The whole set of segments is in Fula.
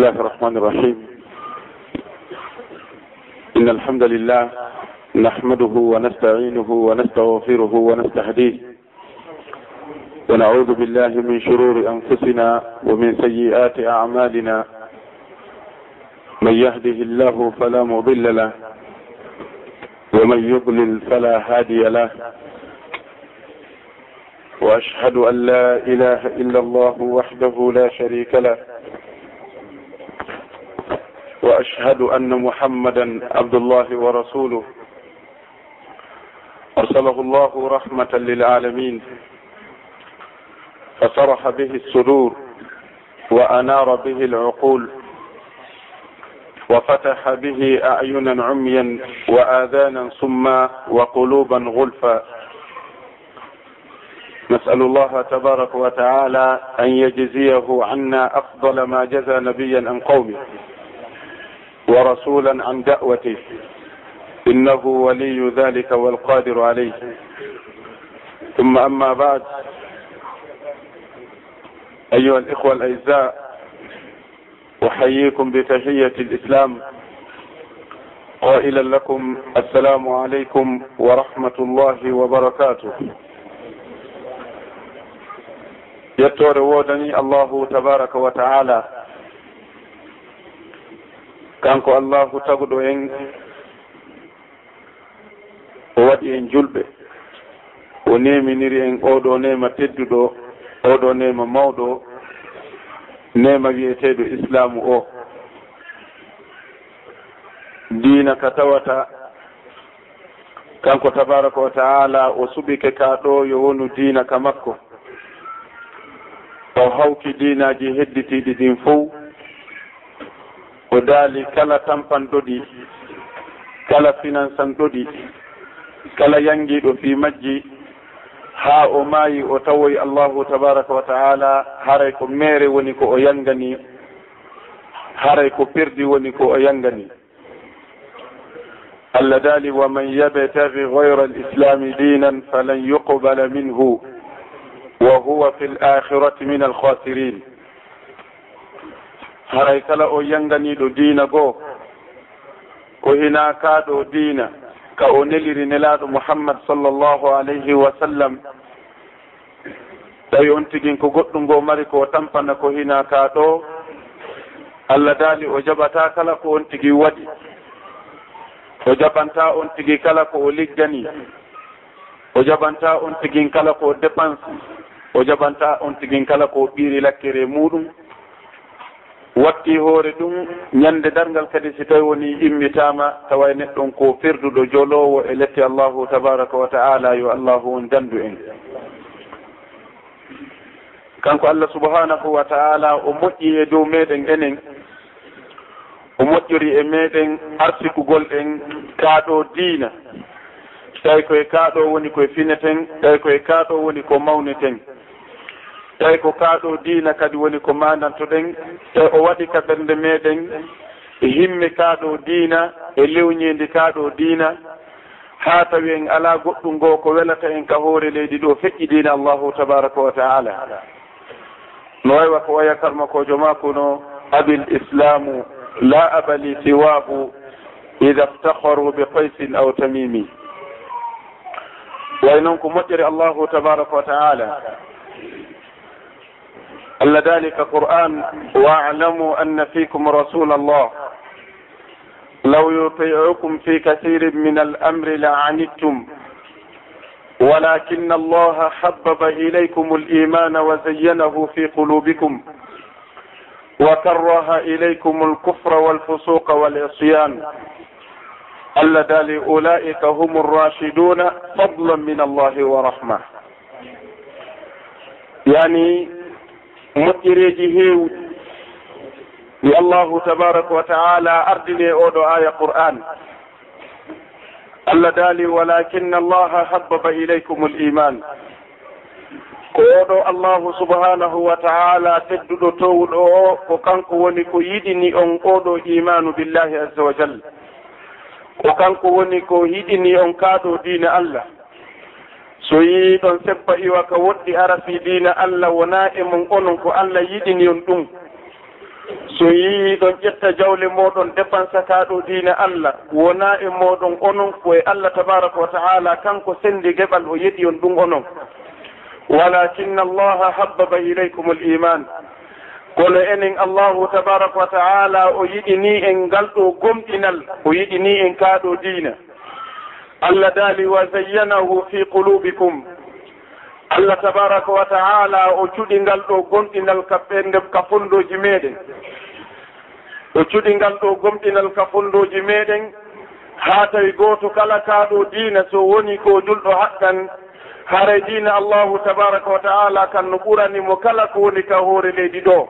الله الرحمن الرحيم. إن الحمد لله نحمده ونستعينه ونستغفره ونستهديه. ونعوذ بالله من شرور أنفسنا ومن سيئات أعمالنا. من يهده الله فلا مضل له. ومن يضلل فلا هادي له. وأشهد أن لا إله إلا الله وحده لا شريك له. واشهد ان محمدا عبد الله ورسوله. ارسله الله رحمه للعالمين. فصرح به الصدور وانار به العقول. وفتح به اعينا عميا واذانا صما وقلوبا غلفا. نسال الله تبارك وتعالى ان يجزيه عنا افضل ما جزى نبيا عن قومه. ورسولا عن دعوته إنه ولي ذلك والقادر عليه ثم أما بعد أيها الإخوة الأعزاء أحييكم بتحية الإسلام قائلا لكم السلام عليكم ورحمة الله وبركاته يتور وودني الله تبارك وتعالى kanko allahu taguɗo en o waɗi en julɓe. O neminiri en oɗo nema tedduɗo oɗo nema mawɗo nema wiyeteɗo islamu o. Dina ka tawata kanko tabaraka wa taala o suɓike ka ɗo yo wonu dina ka makko. O hawki dinaji hedditiɗi ɗin fof o daali kala tampanɗoɗi kala finansanɗoɗi kala yangiɗo fi majji. Ha o maayi o tawoy allahu tabaraka wa taala haray ko mere woni ko o yangani haray ko perdi woni ko o yangani. Allah daali wa man yabtagi gayra alislami dinan falan yuqbala minhu wa huwa fi l'akhirati min alkhasirin. haray kala o yanganiɗo diina goo ko hina kaɗo diina ka o neliri nelaɗo muhammad sallllahu alayhi wa sallam. Tawi on tigin ko goɗɗum ngo mari ko tampana ko hina kaɗo allah daali o jaɓata kala ko on tigi waɗi. O jaɓanta on tigi kala ko o liggani o jaɓanta on tigin kala ko dépense o jaɓanta on tigin kala ko ɓiiri lakkere muɗum watti hoore ɗum ñande dargal kadi si tawi woni immitama tawa neɗɗon ko firduɗo jolowo e lette allahu tabaraka wa taala yo allahu on dandu en. Kanko allah subhanahu wa taala o moƴƴi e dow meɗen enen o moƴƴori e meɗen arsikugol en kaaɗo diina. Tawi koye kaaɗo woni koye fineten tawi koye kaaɗo woni ko mawneten. tawi ko kaaɗo diina kadi woni ko mandantoɗen tawi e o waɗi ka ɓernde meɗen himme kaaɗo diina e lewñendi kaaɗo diina. Ha tawi en ala goɗɗum ngo ko welata en ka hoore leydi ɗo feƴƴi diina allahu tabaraka wa taala no waywa ko waya karmakojo mako no abil islamu la abali siwahu ida iftaharu bi qaysin aw tamimi way noon ko moƴƴere allahu tabaraka wa taala أن ذلك قرآن واعلموا أن فيكم رسول الله. لو يطيعكم في كثير من الأمر لعنتم. ولكن الله حبب إليكم الإيمان وزينه في قلوبكم. وكره إليكم الكفر والفسوق والعصيان. ألا أولئك هم الراشدون فضلا من الله ورحمة. يعني moƴƴereeji heewɗi yo allahu tabaraka wa taala ardine oɗo aya qur'an. Allah daali walakinna allaha habbaba ilaykum l iman ko oɗo allahu subhanahu wa taala tedduɗo towuɗo o ko kanko woni ko yiɗini on oɗo imanu billahi azza wa jalla. Ko kanko woni ko yiɗini on kaaɗo diina allah. so yii ɗon seppa iwa ka woɗɗi ara fi diina allah wona e mon onon ko allah yiɗini on ɗum. So yii ɗon ƴetta jawle moɗon debansataɗo diina allah wona e moɗon onon koye allah tabaraka wa taala kanko sendi geɓal o yeɗi on ɗum onon. Walakinna allaha habbaba ileykum l iman kono enen allahu tabaraka wa taala o yiɗini en ngal ɗo gomɗinal o yiɗini en kaaɗo diina. allah daali wa zayyanahu fi qulubikum. Allah tabaraka wa taala o cuɗingal ɗo gomɗinal kaɓɓende kafondoji meɗen. O cuɗingal ɗo gomɗinal ka fondoji meɗen. Haa tawi gooto kala kaaɗo diina so woni ko julɗo haqqan. Haray diina allahu tabaraka wa taala kan no ɓuranimo kala ko woni ka hoore leydi ɗo.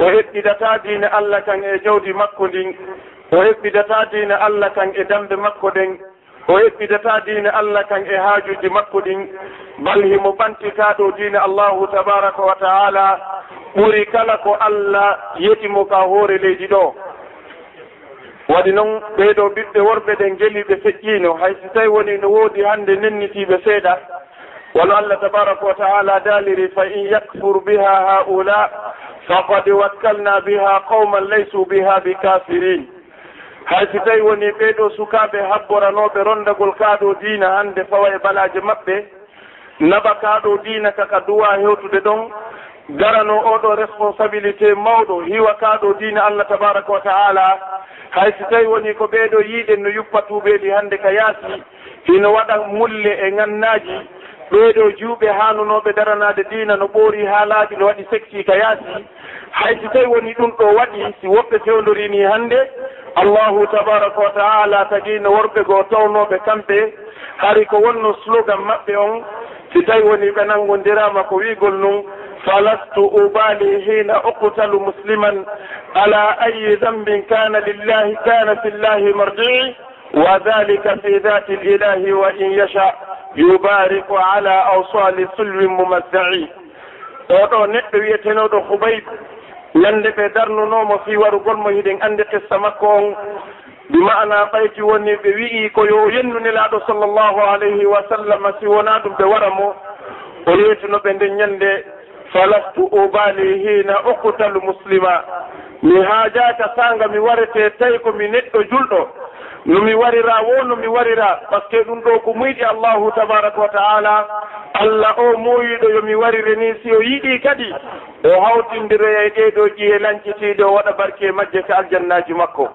O heɓɓidata diina allah kan e jawdi makko ndin. O heɓɓidata diina allah kan e dambe makko ɗen o heɓɓidata diine allah kan e haajuji makko ɗin bal himo ɓantita ɗo diine allahu tabaraka wa taala ɓuri kala ko allah yetimo ka hoore leydi ɗo. Waɗi noon ɓeeɗo ɓiɓɓe worɓe ɗen geli feƴƴino feƴƴiino hay so tawi woni no woodi hannde nennitiiɓe seeɗa wono allah tabaraka wa taala daaliri fa in yakfur biha haula faqad wakkalna biha qawman laysu biha bi bikafirin hay si tawi woni ɓeeɗo sukaaɓe habboranoɓe rondagol kaaɗo diina hannde fawa e balaaje maɓɓe naɓa kaaɗo diina kaka duwa hewtude ɗon garano oɗo responsabilité mawɗo hiwa kaaɗo diina allah tabaraka wa taala. Hay si tawi woni ko ɓeeɗo yiiɗen no yuppa tuuɓeeli hannde ka yaasi hino waɗa mulle e ngannaaji. Ɓeeɗo juuɓe haanunoɓe daranaade diina no ɓoori haa laaɓi no waɗi secci ka yaasi. hay si tawi woni ɗum ɗo waɗi si woɓɓe fewdorini hannde allahu tabaraka wa taala tagi no worɓe goo tawnoɓe kamɓe hari ko wonno slogan maɓɓe on si tawi woni ɓe nanngodirama ko wiigol nun falastu ubali hina uqtalu musliman ala ayi dambin kana lillahi kana fi llahi marjii wa dhalika fi dati lilahi wa in yasha yubariku ala awsali sulwin mumazzai. Ɗo ɗo neɗɗo wiyetenoɗo hubayb yande ɓe darnunomo fi warugonmo hiɗen andi qissa makko on. Bi mana ɓayti woni ɓe wi'i ko yo yennunelaɗo sallllahu alayhi wa sallam si wona ɗum ɓe wara mo o yeytuno ɓe nden ñande falastu ubali hina uqtalu muslima. Mi haajaka sanga mi warete tawi komi neɗɗo julɗo. nomi warira wo nomi warira par ce que ɗum ɗo ko muyɗi allahu tabaraka wa taala. Allah o moyiɗo yomi warire ni si o yiɗi kadi o hawtindire e ɗeɗo ƴiye lancitiɗe o waɗa barke majje ka aljannaji makko.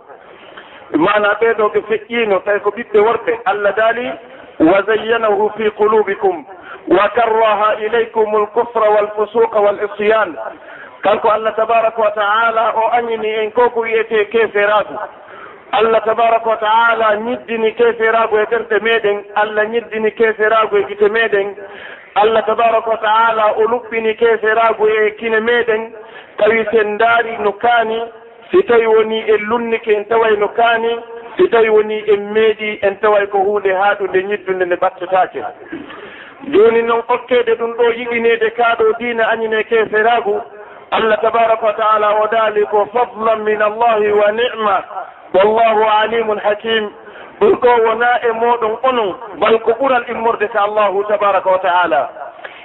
Mana ɓeɗo ɓe feƴƴino tawi ko ɓiɓɓe worɓe. Allah daali wa zayyanahu fi qulubikum wa karraha ilaykum lkufra walfusuqa walisyan. Kanko allah tabaraka wa taala o añini en ko ko wiyete keferatu allah tabaraka wa taala ñiddini keferago e ɓerɗe meɗen allah ñiddini keferago e gite meɗen allah tabaraka wa taala o luɓɓini keferago e kine meɗen tawi sen daari no kaani si tawi woni en lunnike en taway no kaani si tawi woni en meeɗi en taway ko hunde haaɗude ñiddunde nde ɓattataake jooni noon okkeede ɗum ɗo yiɗineede kaaɗo diina añine e keferaagu allah tabaraka wa taala o daali ko fadlan min allahi wa nicma wallahu alimun hakim. Ɗum ɗo wona e moɗon onon bal ko ɓural immorde ka allahu tabaraka wa taala.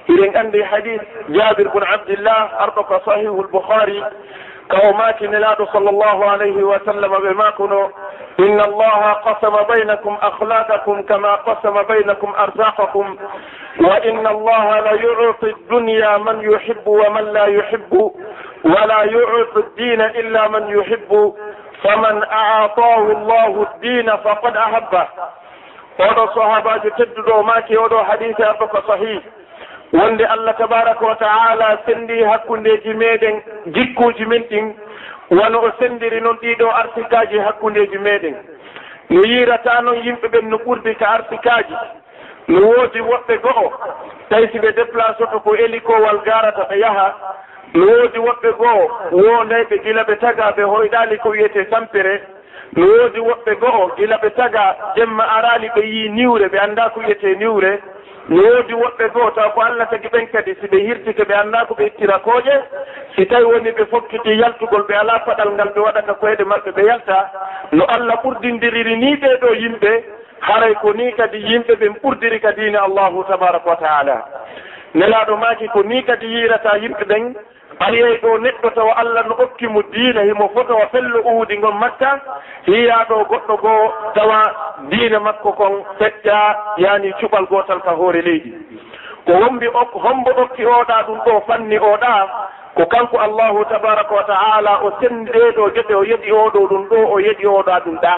Iɗen andi hadis jabir bun abdillah arɗo ko sahihu lbouhari ka o maaki nelaɗo sall llahu alayhi wa sallam ɓe makuno inna allaha إن الله قسم بينكم أخلاقكم كما قسم بينكم أرزاقكم وإن الله لا يعطي الدنيا من يحب ومن لا يحب ولا yuti ddina illa man yuhibbu. faman aatahu llahu ddina faqad ahabba oɗo sahabajo tedduɗo maki oɗo hadise abba ko sahih wonde allah tabaraka wa taala sendi hakkundeji meɗen jikkuji men ɗin wano o sendiri noon ɗiɗo arsikaji hakkundeji meɗen no yirata noon yimɓe ɓen no ɓurdi ka arsikaji no woodi woɓɓe go'o tawi si ɓe déplace oto ko hélicowal garata ɓe yaaha no woodi woɓɓe goo wondayɓe gila ɓe taga ɓe hoyɗali ko wiyete tampere no woodi woɓɓe goo gila ɓe taga jemma arali ɓe yi niwre ɓe annda ko wiyete niwre. No woodi woɓɓe goo taw ko allah tagi ɓen kadi si ɓe hirtike ɓe annda ko ɓe ittira kooƴe si tawi woni ɓe fokkiti yaltugol ɓe alaa paɗal ngal ɓe waɗata koyɗe maɓɓe ɓe yalta. No allah ɓurdindiriri ni ɓee ɗo yimɓe haray ko ni kadi yimɓe ɓen ɓurdiri ka diine allahu tabaraka wa taala. Nelaaɗo maaki ko ni kadi yirata yimɓe ɓen ariyey ɗo neɗɗo tawa allah no okkimo diina himo fotowa fello uudi ngon makka. Hiyaɗo goɗɗo goo tawa diina makko kon feƴƴa yani cuɓal gotal ka hoore leydi. Ko wombi ok hombo ɗokki oɗa ɗum ɗo fanni oɗa ko kanko allahu tabaraka wa taala o sendi ɗeɗo geɗe o yeɗi oɗo ɗum ɗo o yeɗi oɗa ɗum ɗa.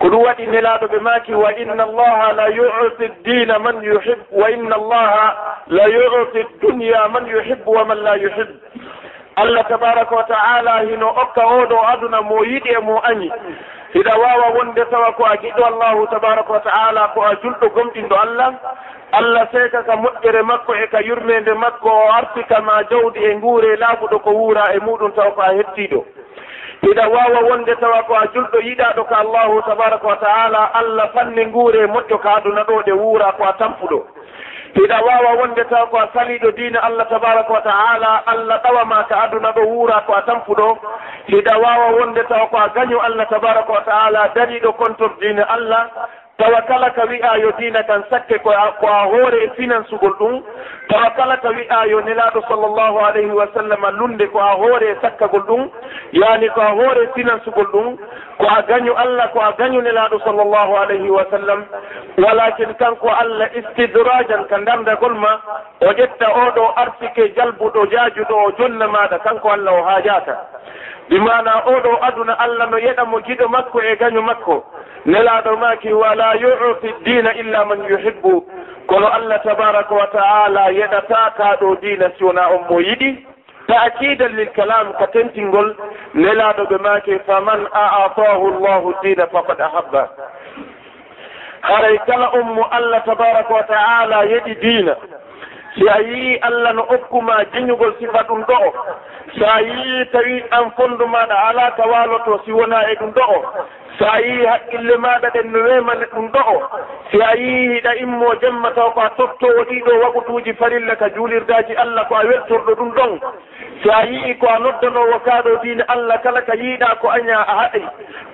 ko ɗum waɗi nelaɗo ɓe maki wa inna allaha la yuti dina man yuhib wa inna allaha la yuti dunia man yuhibu wa man la yuhib. Allah tabaraka wa taala hino okka oɗo aduna mo yiɗi e mo añi. Hiɗa wawa wonde tawa ko a giɗɗo allahu tabaraka wa taala ko a julɗo gomɗinɗo allah. Allah seeka ka moƴƴere makko e ka yurmede makko o artika ma jawdi e nguure laaɓuɗo ko wuura e muɗum tawa ko a hettiɗo ina wawa wonde tawa ko a julɗo yiɗaɗo ko allahu tabaraka wa taala allah fanni nguure moƴƴo ka aduna ɗo ɗe wuura ko a tampuɗo. Ina wawa wonde tawa ko a saliɗo diina allah tabaraka wa taala allah ɗawama ka aduna ɗo wuura ko a tampuɗo. Ina wawa wonde tawa ko a gaño allah tabaraka wa taala dariɗo contor diina allah tawa kala ka wi'a yo diina kan sakke ko a hoore e finansugol ɗum tawa kala ka wi'a yo nelaɗo sallllahu alayhi wa sallam lunde ko a hoore e sakkagol ɗum yani ko a hoore e finansugol ɗum ko a gañu allah ko a gañu nelaɗo sallllahu alayhi wa sallam. Walakin kanko allah istidrajan ka darndagol ma o ƴetta oɗo artike jalbuɗo jaajuɗo o jonna maɗa kanko allah o haajata. bi mana oɗo aduna allah no yeɗamo giɗo makko e gaño makko. Nelaɗo maki wala yuti dina illa man yuhibbu. Kono allah tabaraka wa taala yeɗata kaɗo dina siwona on mo yiɗi. Taakidan lil kalam ko tentingol nelaɗo ɓe maki faman aatahu llahu dina faqad ahabba. Haray kala on mo allah tabaraka wa taala yeɗi dina si a yii allah no okkuma jeñugol sifa ɗum ɗo o so a yii tawi an fondu maɗa ala ka waloto si wona e ɗum ɗo o so a yii haqqille maɗa ɗen no wemane ɗum ɗo o si a yii hiɗa immo jemma taw ko a tottowo ɗiɗo wagutuji farilla ka juulirdaji allah ko a weltorɗo ɗum ɗon so a yii ko a noddanowo kaɗo dine allah kala ka yiiɗa ko aña a haɗay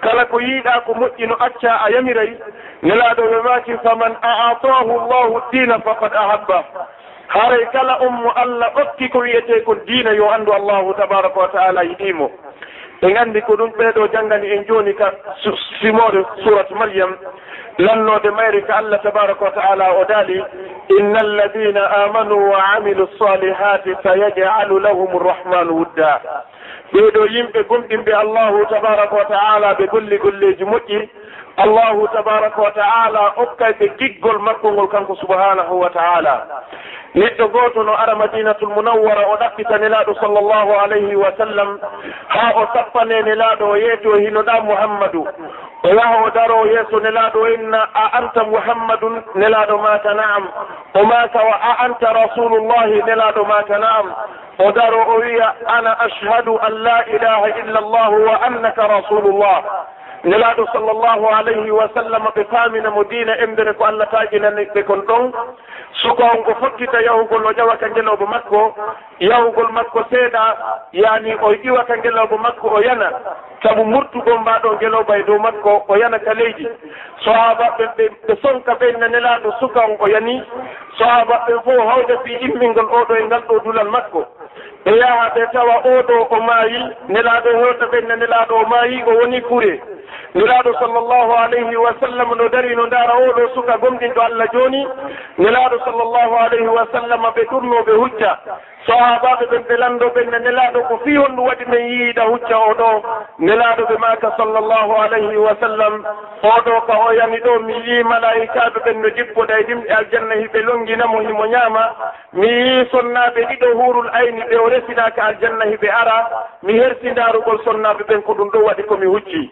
kala ko yiiɗa ko moƴƴi no acca a yamiray nelaɗo ɓe maki faman a atahu llahu dina faqad ahabba. haray kala ummo allah ɓokki ko wiyete ko diina yo anndu allahu tabaraka wa taala yiɗimo ɓe nganndi ko ɗum ɓeeɗo janngani en jooni ka simode surat maryam lannode mayri ko allah tabaraka wa taala o daali inna alladina amanu wa amilu salihati sayajcalu lahum rrahmanu wudda ɓeeɗo yimɓe gomɗinɓe allahu tabaraka wa taala ɓe golli golleeji moƴƴi allahu tabaraka wa taala okkay ɓe giggol makko ngol kanko subhanahu wa taala neɗɗo gooto no ara madinatul munawwara o ɗaɓɓita nelaaɗo sallllahu alayhi wa sallam. Haa o sappane nelaaɗo o yeeti o e hinoɗaa muhammadu. O yaha o daro yeeso nelaaɗo inna a anta muhammadun nelaaɗo maata naam. O maata wa a anta rasulullahi nelaaɗo maata naam. O daro o wiya ana ashhadu an la ilaha illa allahu wa annaka rasulullah. nelaɗo sallllahu alayhi wa sallam ɓe paaminamo diina embere ko allah taƴinaniɓe kon ɗon. Suka on ko fokkita yahugol o ƴawa ka makko yahugol makko seeɗa yani o ƴiwa ka makko o yana. Sabu murtugol mbaɗo ngelowba e dow makko o yana ka leydi sohaba ɓe ɓe sonka ɓenna nelaɗo suka on o yani. Sohaba ɓen fof hawde fi immingol oɗo e ngal ɗo dulal makko. ɓe yaha ɓe tawa oɗo o maayi nelaɗo hewta ɓen no nelaɗo o maayi o woni kure nelaɗo sallllahu alayhi wa sallam no dari no ndara oɗo suka gomɗinɗo allah joni nelaɗo sallllahu alayhi wa sallam ɓe ɗurnoɓe hujja sahabaɓe ɓen belanɗo ɓen ne nelaɗo ko fi honɗum waɗi men yiiɗa hucca oɗo nelaɗoɓe maka sallllahu alayhi wa sallam oɗo ka o yani ɗo mi yii malaikaɓe ɓen no jippoɗa e ɗimɗe aljanna hiɓe longinamo himo ñaama mi yii sonnaɓe ɗiɗo hurul ayni ɓe o resinaka aljanna hiɓe ara mi hersi ndaarugol sonnaɓe ɓen ko ɗum ɗo waɗi komi hucci.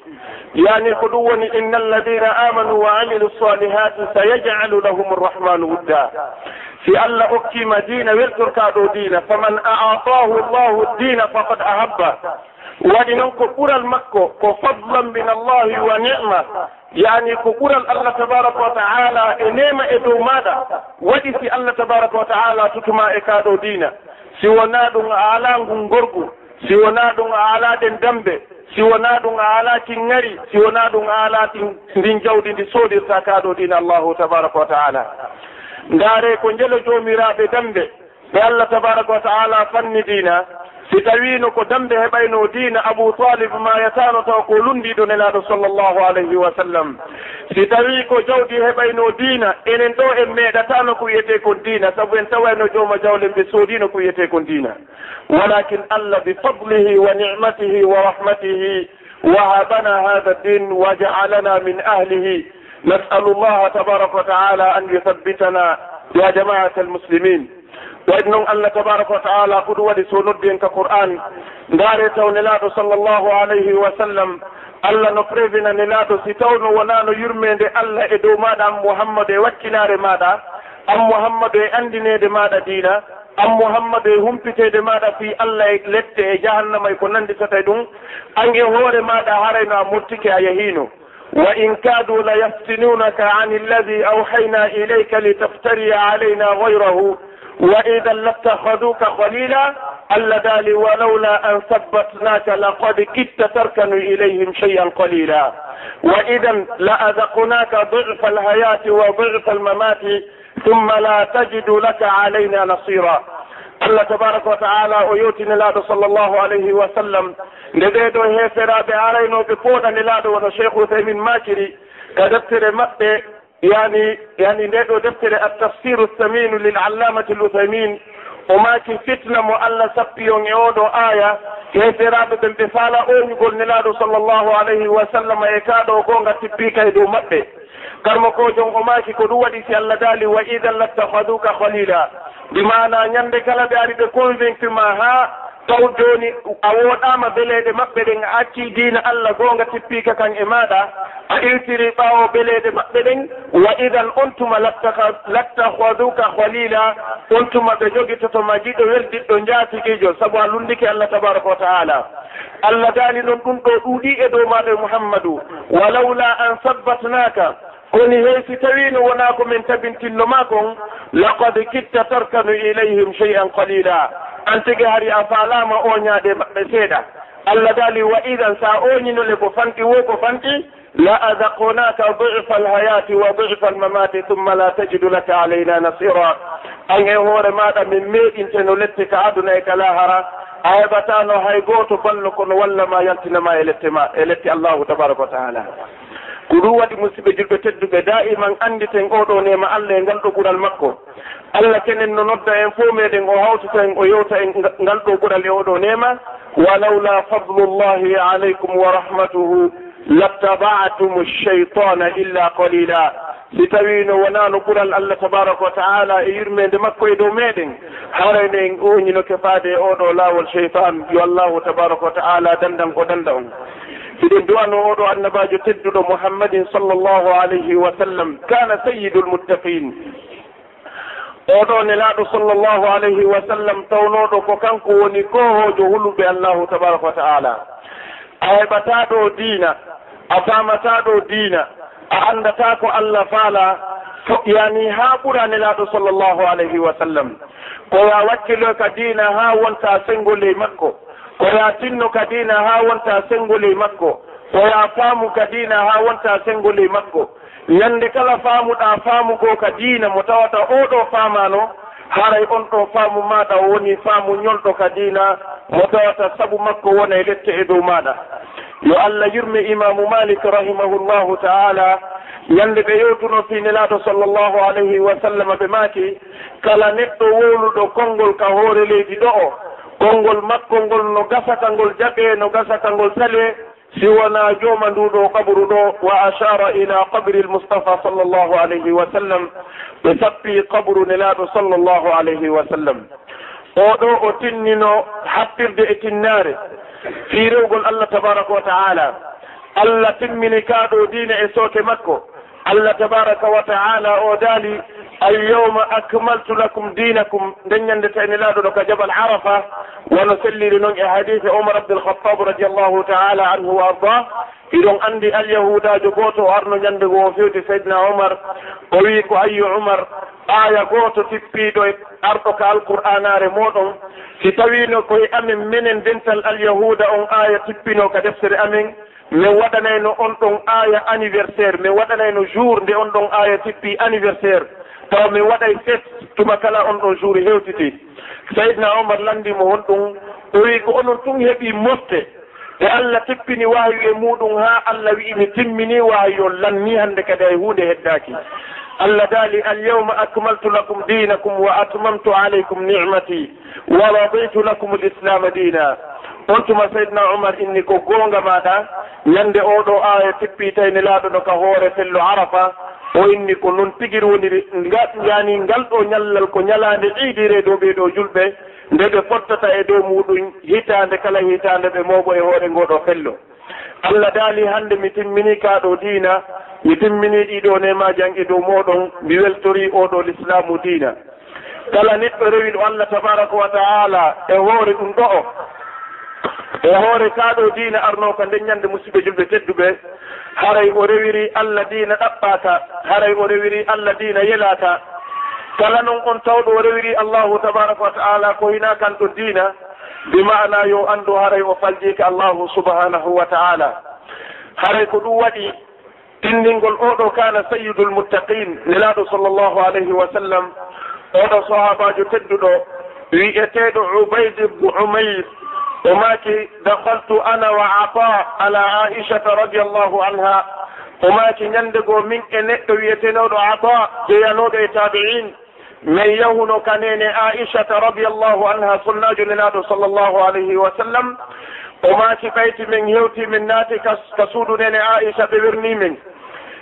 Yani ko ɗum woni inna alladina amanu wa amilu salihati sayajcalu lahum arrahmanu wudda si allah hokkima diina weltorka ɗo diina faman aatahu llahu dina faqad ahabba. Waɗi noon ko ɓural makko ko fadlan min allahi wa nema yani ko ɓural allah tabaraka wa taala e nema e dow maɗa waɗi si allah tabaraka wa taala tutuma e kaɗo diina. Si wona ɗum a ala ngun gorgu si wona ɗum a ala ɗen dambe si wona ɗum a ala kingari si wona ɗum a ala ɗin ndin jawdi ndi sodirta kaɗo diina allahu tabaraka wa taala ndaare ko njelo joomiraaɓe dambe. Ɓe allah tabaraka wa taala fanni diina. Si tawino ko dambe heɓayno diina abou talib ma yatano taw ko lundiɗo nelaɗo sallllahu alayhi wa sallam. Si tawi ko jawdi heɓayno diina enen ɗo en meeɗatano ko wiyete kon diina. Saabu en tawayno jooma jawle ɓe soodino ko wiyete kon diina. Walakin allah bi fadlihi wa nicmatihi wa rahmatihi wahabana hada din wa jaalana min ahlihi. نسأل الله تبارك وتعالى أن يثبتنا يا جماعة المسلمين. وإن الله تبارك وتعالى قدوة سنود كقرآن. داري تونلاتو صلى الله عليه وسلم. allah no prévina laato si tawno wonano yurmede allah e dow maɗa an mouhammadou e wakkinare maɗa an mouhammadou e andinede maɗa diina an mouhammadou e humpitede maɗa fi allah e lette e jahannama e ko nanditata ɗum an e hoore maɗa harayno a mottike a yahino وإن كادوا ليفتنونك عن الذي أوحينا إليك لتفتري علينا غيره وإذا لاتخذوك خليلا اللذان ولولا أن ثبتناك لقد كدت تركن إليهم شيئا قليلا. وإذا لأذقناك ضعف الحياة وضعف الممات ثم لا تجد لك علينا نصيرا. allah tabaraka wa taala o yewtini laaɗo sallllahu alayhi wa sallam. Nde ɓeeɗo heeferaɓe araynoɓe pooɗani laaɗo wono cheikh uthaymin makiri ka deftere maɓɓe yani yani nde ɗo deftere altafsiru saminu lil allamati l uthaymin o maaki fitna mo allah sappiyon e oɗo aya heeferaɓe ɓen ɓe faala oñugol nelaaɗo sallllahu alayhi wa sallam e kaaɗo goo nga tippii kay dow maɓɓe. karmo kojon o maaki ko ɗum waɗi si allah daali wa idan lattahaduka halila ndi mana ñande kala ɓe ari ɓe convaincre ma ha taw joni a woɗama beleɗe maɓɓe ɗen a acci dina allah gonga tippika kan e maɗa a iltiri ɓawo beleɗe maɓɓe ɗen wa idan on tuma lattahaduka halila on tuma ɓe joguitotoma jiɗo weldiɗɗo jaatigijo saabu a lundiki allah tabaraka wa taala allah daali noon ɗum ɗo ɗuuɗi e dow maɗo e mouhammadou walawla an sabbatnaka koni hey si tawino wona ko min tabintinno kon laqad kitta tarkanu ilayhim chey an qalila an tigi hari a faalama o maɓɓe seeɗa. Allah daali wa idan sa oñinole ko fanti wo ko fanti la adaqonaka difa alhayati wa difa almamati thumma la tajidu laka alayna nasira an e hoore maɗa min meeɗinteno lette ka aduna e ka lahara a heɓatano hay goto ballo kono wallama yaltinama e lette ma e lette allahu tabaraka wa taala. ko ɗum waɗi musidɓe julɓe tedduɓe daiman anditen oɗo nema allah e ngal ɗo ɓural makko. Allah kenen no nodda en fo meɗen o hawtata en o yewta en ngal ɗo ɓural e oɗo nema walawla fadlullahi aleykum wa rahmatuhu lattaba'tum cheytana illa qalila. Si tawi no wonano ɓural allah tabaraka wa taala e yurmede makko e dow meɗen harayno en oñino kefade e oɗo lawol cheytan yo allahu tabaraka wa taala dandan ko danda on. eɗen duwano oɗo annabajo tedduɗo mouhammadin sallllahu alayhi wa sallam kana sayidu lmuttaqin oɗo nelaɗo sallllahu alayhi wa sallam tawnoɗo ko kanko woni kohojo huluɓe allahu tabaraka wa taala a heɓata ɗo diina a famata ɗo diina a andata ko allah faala yani ha ɓura nelaɗo sallllahu alayhi wa sallam. Ko ya wakkilo ka diina ha wonta sengol e makko. ko ya tinno kadina ha wonta sengoley makko. Ko ya faamu kadina ha wonta sengoley makko. Yande kala faamuɗa faamugo ka diina mo tawata oɗo faamano. Haray on ɗo faamu maɗa woni faamu ñolɗo ka diina mo tawata saabu makko wona e lette e dow maɗa. Yo allah yurmi imamu malik rahimahullahu taala yande ɓe yewtuno finelaɗo sallllahu alayhi wa sallam ɓe maaki kala neɗɗo wowluɗo konngol ka hoore leydi ɗo o. konngol makko ngol no gasata ngol jaɓe no gasata ngol tale si wona jooma nduɗo kaburu ɗo wa achara ila qabri lmoustapha sall llahu alayhi wa sallam. Ɓe sappi kaburu nelaɗo sall llahu alayhi wa sallam. Oɗo o tinnino happirde e tinnare fiirewgol allah tabaraka wa taala allah timmini kaɗo diina e sooke makko. Allah tabaraka wa taala o daali alyawma akmaltu lakum dinakum nden ñande tawni laaɗo ɗo ka jabal arafa. wono selliri noon e hadise omar abdulhatab radiallahu taala anhu wa arda. iɗon andi alyahudajo goto o arno ñande go o fewti seydna omar. o wi ko ayyu umar. aya goto tippiɗo e arɗo ka alqur'anare moɗon. si tawino koye amin minen dental alyahuda on aya tippino ka deftere amin. min waɗanayno on ɗon aya anniversaire min waɗanayno jour nde on ɗon aya tippi anniversaire. taw mi waɗay set tuma kala on ɗon jour hewtiti. Seydna omar landimo hon ɗum o wi ko onon tun heeɓi mofte. E allah teppini wawi e muɗum ha allah wi'i mi timmini wawi on lanni hande kadi hay hunde heddaki allah daali alyawma akmaltu lakum dinakum wa atmamtu alaykum nicmati wa raditu lakum lislama dina on tuma seydna omar inni ko gonga maɗa yannde oɗo aya tippi tawni laaɗono ka hoore fello arafa o inni ko noon tigiri woniri jani ngal ɗo ñallal ko ñalande ɓeydire dow ɓeeɗo julɓe nde ɓe fottata e dow muɗum hitande kala hitande ɓe mawɓo e hoore ngoɗo fello. Allah daali hannde mi timmini ka ɗo diina mi timmini ɗiɗo nemaji an e dow moɗon mi weltori oɗo l'islamu diina. Kala neɗɗo rewi ɗo allah tabaraka wa taala e hoore ɗum ɗo o. e hoore kaaɗo diina arno ko nden ñannde musidɓe julɓe tedduɓe haray o rewiri allah diina ɗaɓɓata haray o rewiri allah diina yelata kala noon on tawɗo o rewiri allahu tabaraka wa taala ko hina kan ɗo diina bi mana yo anndu haray o faljike allahu subhanahu wa taala haray ko ɗum waɗi tinndingol oɗo kana sayidul muttaqin nelaɗo sallllahu alayhi wa sallam. Oɗo sahabajo tedduɗo wi'eteɗo ubayd ibnu umayr. وماكي دخلت أنا وعطاء على عائشة رضي الله عنها. وماكي يندقو من إنئت ويتنور عطاء جيانور تابعين. من يهن كنين عائشة رضي الله عنها صلى جلناد صلى الله عليه وسلم. وماكي بيت من يوتي من ناتي كسود نين عائشة ببرني من.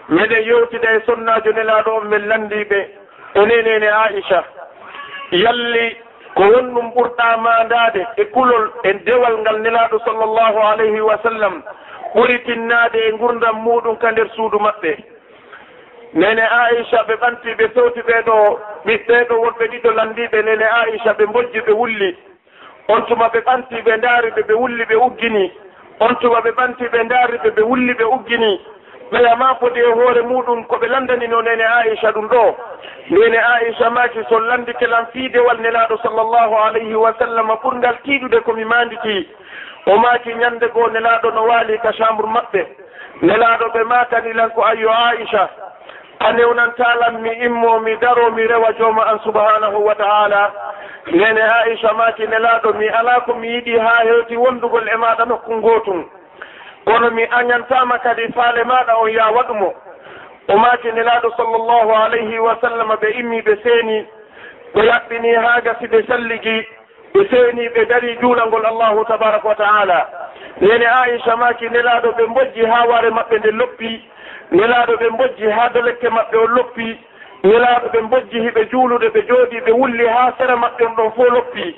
من يوتي دي سنة جلناد من لندي بي. ونين عائشة. يلي ko wonɗum ɓurɗa mandade e kulol e dewal ngal nelaɗo sallllahu alayhi wa sallam ɓuri tinnade e gurdam muɗum ka nder suudu maɓɓe. Nene aicha ɓe ɓanti ɓe fewti ɓeɗo ɓiɓɓeɗo wonɓe ɗiɗo landiɓe nene aicha ɓe bojji ɓe wulli. On tuma ɓe ɓanti ɓe ndaari ɓe ɓe wulli ɓe uggini. On tuma ɓe ɓanti ɓe ndaari ɓe ɓe wulli ɓe uggini. wayama foti e hoore muɗum koɓe landanino nene aicha ɗum ɗo. Nene aicha maki so landikelan fiidewal nelaɗo sallllahu alayhi wa sallam ɓurgal tiiɗude komi mandiki o maki ñande goo nelaɗo no waali ka chambre maɓɓe. Nelaɗo ɓe makani ko ayyo aicha a newnantalan mi immo mi daro mi rewa jooma an subhanahu wa taala. Nene aicha maki nelaɗo mi ala ko mi yiɗi ha hewti wondugol e maɗa nokku gotum kono mi añantama kadi faale maɗa on ya waɗumo. O maaki nelaɗo sallllahu alayhi wa sallam ɓe immi ɓe seeni ɓe yaɓɓini haa gasi ɓe salligi ɓe seeni ɓe dari juulangol allahu tabaraka wa taala. Nene aicha maaki nelaɗo ɓe mbojji haa ware maɓɓe nde loppi nelaɗo ɓe mbojji haa dolekke maɓɓe o loppi nelaɗo ɓe mbojji hiɓe juulude ɓe jooɗi ɓe wulli haa sera maɓɓe on ɗon fo loppi.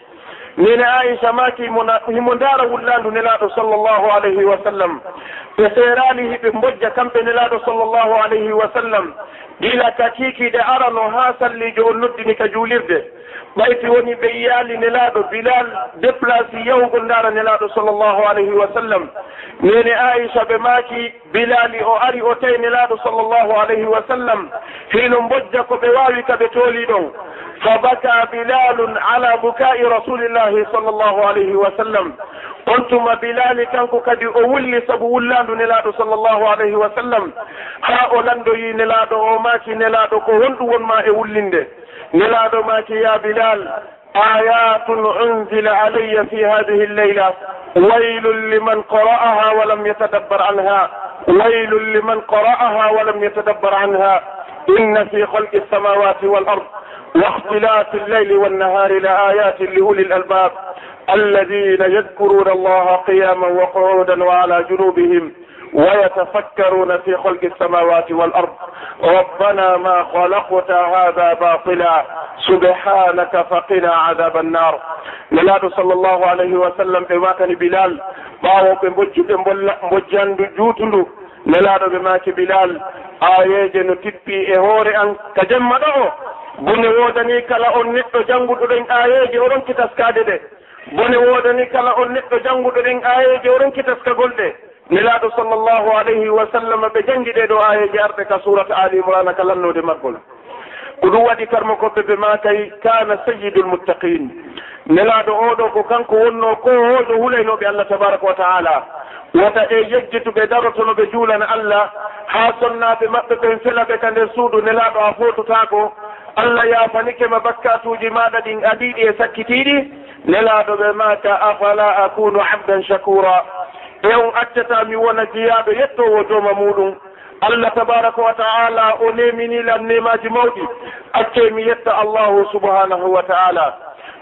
nene aicha maki himo ndaara wullandu nelaaɗo sallllahu alayhi wa sallam. Ɓe seerani hiɓe mbojja kamɓe nelaaɗo sallllahu alayhi wa sallam. Gila ka takikiɗe arano haa sallijo on noddini ka juulirde. ɓayti woni ɓe yiyaali nelaaɗo bilal déplacé yahugo ndaara nelaaɗo sallllahu alayhi wa sallam. Nene aicha ɓe maaki bilali o ari o tawi nelaaɗo sallllahu alayhi wa sallam. Hino mbojja ko ɓe waawi ka ɓe toolii ɗon. Fa baka bilalun ala buka'i rasulillahi sall sallllahu alayhi wa sallam. On tuma bilali kanko kadi o wulli sabu wullandu nelaɗo sallllahu alayhi wa sallam. Ha o landoyi nelaɗo o maaki nelaɗo ko honɗum wonma e wullinde. nelaɗo maki ya bilal ayatun unzila alayya fi hadihi lleyla waylun liman qara'aha walam yatadabbar anha waylun liman qara'aha walam yatadabbar anha inna fi khalqi alsamawati wal ard واختلاف الليل والنهار لآيات لأولي الألباب الذين يذكرون الله قياما وقعودا وعلى جنوبهم ويتفكرون في خلق السماوات والأرض. ربنا ما خلقت هذا باطلا. سبحانك فقنا عذاب النار. nelaɗo sallllahu alayhi wa sallam ɓe makani bilal ɓawo ɓe bojjuɓe mbojjandu juutundu nelaɗo ɓe maki bilal ayeje no tippi e hoore an ka jemma ɗo o bone wodani kala on neɗɗo jannguɗo ɗen ayeje oɗon kitaskade ɗe bone wodani kala on neɗɗo jannguɗo ɗen ayeje oɗon kitaskagol ɗe nelaɗo sallllahu alayhi wa sallam ɓe janngi e jangi ɗeɗo ayeji arɗe ka surata ali imrana ka lannode maggol ko ɗum waɗi karmo koɓɓe ɓe matay kana sayidul muttaqin nelaɗo oɗo ko kanko wonno ko hoɗo hulaynoɓe allah tabaraka wa taala wota e yejjituɓe darotono ɓe juulana allah. Ha sonnaɓe maɓɓe ɓen fela ɓe ka nder suudu nelaɗo a fototako allah yafanike ma bakkatuji maɗa ɗin aɗiɗi e sakkitiɗi nelaɗo ɓe mata afala akunu abdan shakura e on accata mi wona jeyaɗo yettowo jooma muɗum. Allah tabaraka wa taala o neminilan nemaji mawɗi. Acce mi yetta allahu subhanahu wa taala.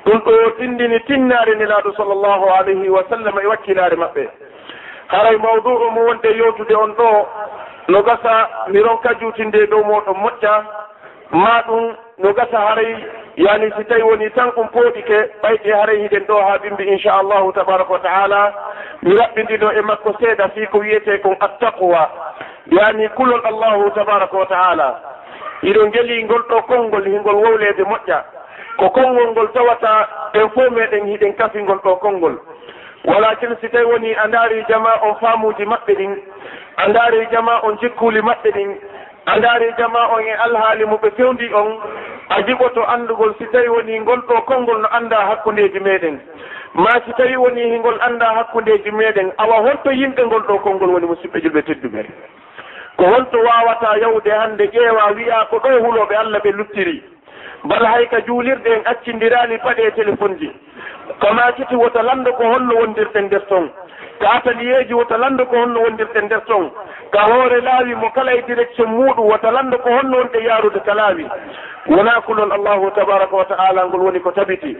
Ɗum ɗo tindini tinnare nelaɗo sall llahu alayhi wa sallam e wakkilare maɓɓe. Haray mawdu'u mo wonde yewtude on ɗo no gasa mi ronka juutinde dow moɗon moƴƴa ma ɗum no gasa haray yani si tawi woni tan ɗum pooɗike ɓayɗi haray hiɗen ɗo ha ɓimbi inchallahu tabaraka wa taala. Mi raɓɓidino e makko seeɗa fi ko wiyete kon attaqwa. Yani kulol allahu tabaraka wa taala. Iɗo geli ngol ɗo konngol hingol wowlede moƴƴa. Ko konngol ngol tawata ɓen fo meɗen hiɗen kafingol ɗo konngol. Walakin si tawi woni a ndaari jama on faamuji maɓɓe ɗin a ndaari jama on jikkuli maɓɓe ɗin a ndaari jama on e alhaali mo ɓe fewndi on a jiɓoto anndugol si tawi woni ngol ɗo konngol no annda hakkundeeji meeɗen. Ma si tawi woni ngol annda hakkundeeji meeɗen awa holto yimɓe ngol ɗo konngol woni musidɓe julɓe tedduɓe. Ko holto waawata yawde hannde ƴeewa wiya ko ɗo hulooɓe allah ɓe luttiri. Bal hay ka juulirɗe en accindiraani paɗe téléphone ji. Ko ma siti woto lanndo ko holno wondirɗen nder ton. Ka ataliyeeji woto lanndo ko holno wondirɗen nder ton. ka hoore laawi mo kala e direction muɗum wota wotalanda ko honno wonɓe yaarude ka laawi wona kulol allahu tabaraka wa taala ngol woni ko tabiti.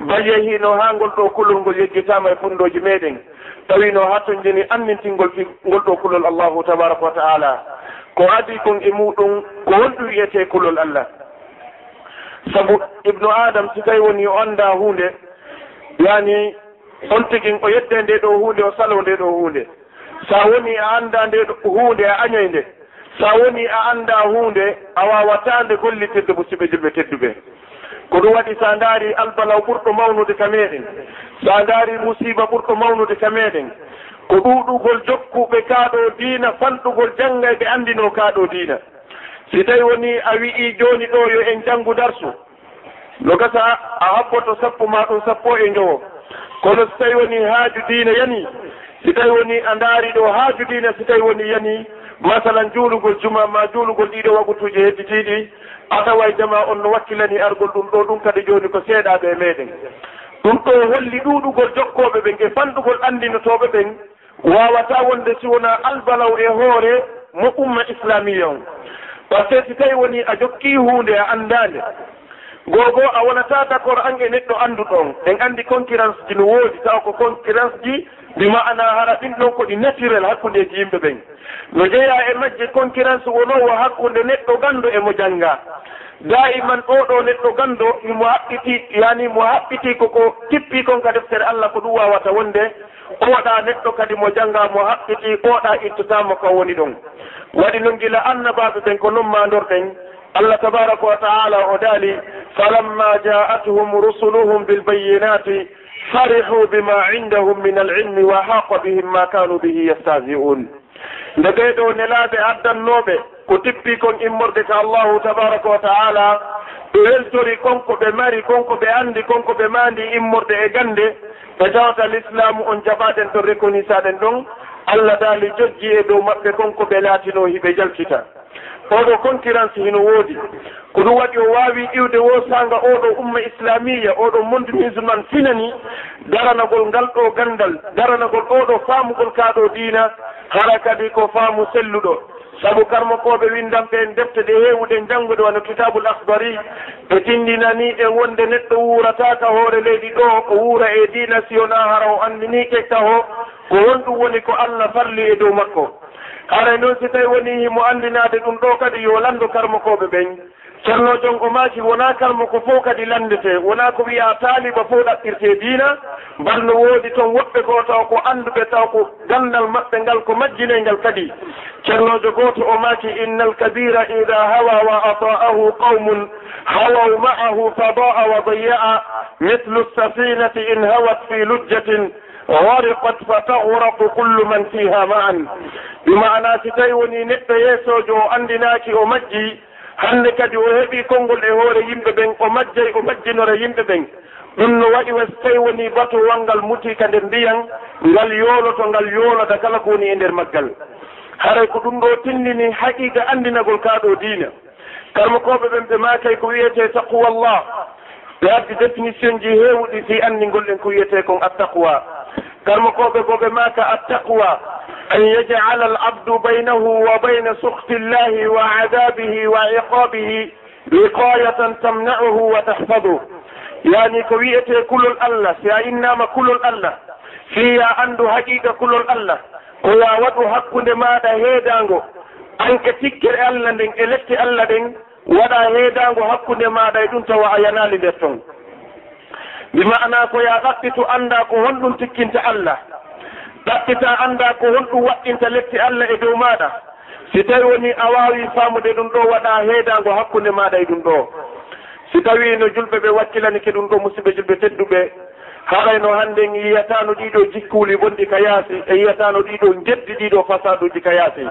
Baye hino ha ngol ɗo kulol ngol yeggitama e fondoji meɗen tawino ha ton jeni annintingol fi ngol ɗo kulol allahu tabaraka wa taala ko adi kon e muɗum ko wonɗum wiyete kulol allah. Sabu ibnu adam si tawi woni o anda hunde yani on tigin o yedde nde ɗo hunde o salo nde ɗo hunde sa woni a annda nde hunde a añoy nde sa woni a annda hunde a wawata nde gollitidde musiɓeji julɓe tedduɓe. Ko ɗum waɗi sa ndaari albalaw ɓurɗo mawnude ka meɗen sa ndaari musiba ɓurɗo mawnude ka meɗen ko ɗuɗugol jokkuɓe kaaɗo diina fanɗugol janngay ɓe anndino kaaɗo diina. Si tawi woni a wi'i jooni ɗo yo en janngu darsu no gasa a habboto sappo ma ɗum sappo e njowo. Kono so tawi woni haaju diina yani si tawi woni a ndaari ɗo haaju judina si tawi woni yani masalan juulugol juma ma juulugol ɗiɗo wagutuuji hedditiiɗi a tawa tawaydema on no wakkilani argol ɗum ɗo ɗum kadi jooni ko seeɗaaɓe e meeɗen. Ɗum ɗo holli ɗuuɗugol jokkooɓe ɓen e fanɗugol anndinotooɓe ɓen waawata wonde si wona albalaw e hoore mo umma islamia on. Par ce que si tawi woni a jokkii huunde a anndaande. Googoo a wonata d' accord an e neɗɗo annduɗon en anndi concurrence ji no woodi tawa ko concurrence ji bi ma'ana hara ɗin ɗon ko ɗi naturel hakkundeji yimɓe ɓen. No jeeya e majje concurrence wonowo hakkunde neɗɗo ganndo emo jannga. Daiman ɗo ɗo neɗɗo ganndo imo haɓɓiti yani mo haɓɓiti koko tippi kon ka deftere allah ko ɗum wawata wonde oɗa neɗɗo kadi mo jannga mo haɓɓiti oɗa ittotama ko woni ɗon. Waɗi noon gila annabaɓe ɓen ko non mandorɗen allah tabaraka wa taala o daali falamma ja'atuhum rusuluhum bilbayinati farihuu bima indahum min alilmi wa haqa bihim ma kanu bihi yastahzi'un nde ɓeeɗo nelaaɓe addannooɓe ko tippi kon immorde ka allahu tabaraka wa taala ɓe weltori konko ɓe mari konko ɓe anndi konko ɓe maandi immorde e gannde ɓe tawata l'islamu on jabaɗen to reconisaɗen ɗon allah daali jojji e dow maɓɓe konko ɓe laatino hiɓe jaltita oɗo concurrence hino woodi. Ko ɗum waɗi o wawi iwde wosanga oɗo umma islamia oɗo monde musulman finani daranagol ngal ɗo gandal daranagol oɗo faamugol kaaɗo diina hara kadi ko faamu selluɗo. Saabu karmakoɓe windamɓe en defte ɗe heewuɗe janngude wano kitabul akhbari ɓe tindinani e wonde neɗɗo wurataka hoore leydi ɗo o wuura e diina siyona hara o andinike ka ho ko honɗum woni ko allah falli e dow makko. haray noon si tawi woni mo andinade ɗum ɗo kadi yo landu karmakooɓe ɓen. Ceernojon ko maaki wona karma ko fof kadi landete. Wona ko wiya taaliba fof ɗaɓɓirte diina. Mbalno woodi toon woɓɓe goo taw ko annduɓe taw ko gandal maɓɓe ngal ko majjinee ngal kadi. Ceernojo gooto o maaki inna alkabira ida hawa wa ata'ahu qawmun hawaw ma'ahu fadaa wa daya'a mithlu safinati in hawat fi lujjatin. gariqat fa taguraku kullu man fiha ma'an كل si tawi woni neɗɗo yeesojo o andinaki o majji hande kadi o heɓi konngol e hoore yimɓe ɓen o majjay o majjinore yimɓe ɓen ɗum no waɗi wes tawi woni batu walngal mutika nder ndiyan ngal yooloto ngal yoolata kala ko woni e nder maggal haray ko ɗum ɗo tinnini haqiqa andinagol kaa ɗo diina karmakoɓe ɓen ɓe makay ko wiyete taqwa llah ɓe addi définition ji heewɗi si anndingol ɗen ko wiyete kon attaqwa karmo koɓe boɓe mata attaqwa an yajala al abdu baynahu wa bayna sukhti llahi wa adabihi wa iqabihi wiqayatan tamna'uhu wa tahfaduh yani ko wiyete kulol allah si a innama kulol allah fi ya andu haqiqa kulol allah ko ya waɗu hakkude maɗa heedango anke tikkere allah nden e lette allah ɗen waɗa heedango hakkude maɗa e ɗum tawa a yanali nder ton. bi mana ko ya ɗaɓɓitu annda ko honɗum tikkinta allah. Ɗaɓɓita annda ko honɗum waɗɗinta letti allah e dow maɗa si tawi woni a wawi famude ɗum ɗo waɗa heedango hakkude maɗa e ɗum ɗo. Si tawi no julɓe ɓe wakkilanike ɗum ɗo musidɓe julɓe tedduɓe haɗayno hannde yiyatano ɗiɗo jikkuuli bonɗi ka yaasi e yiyatano ɗiɗo jeddi ɗiɗo fasaduji ka yaasi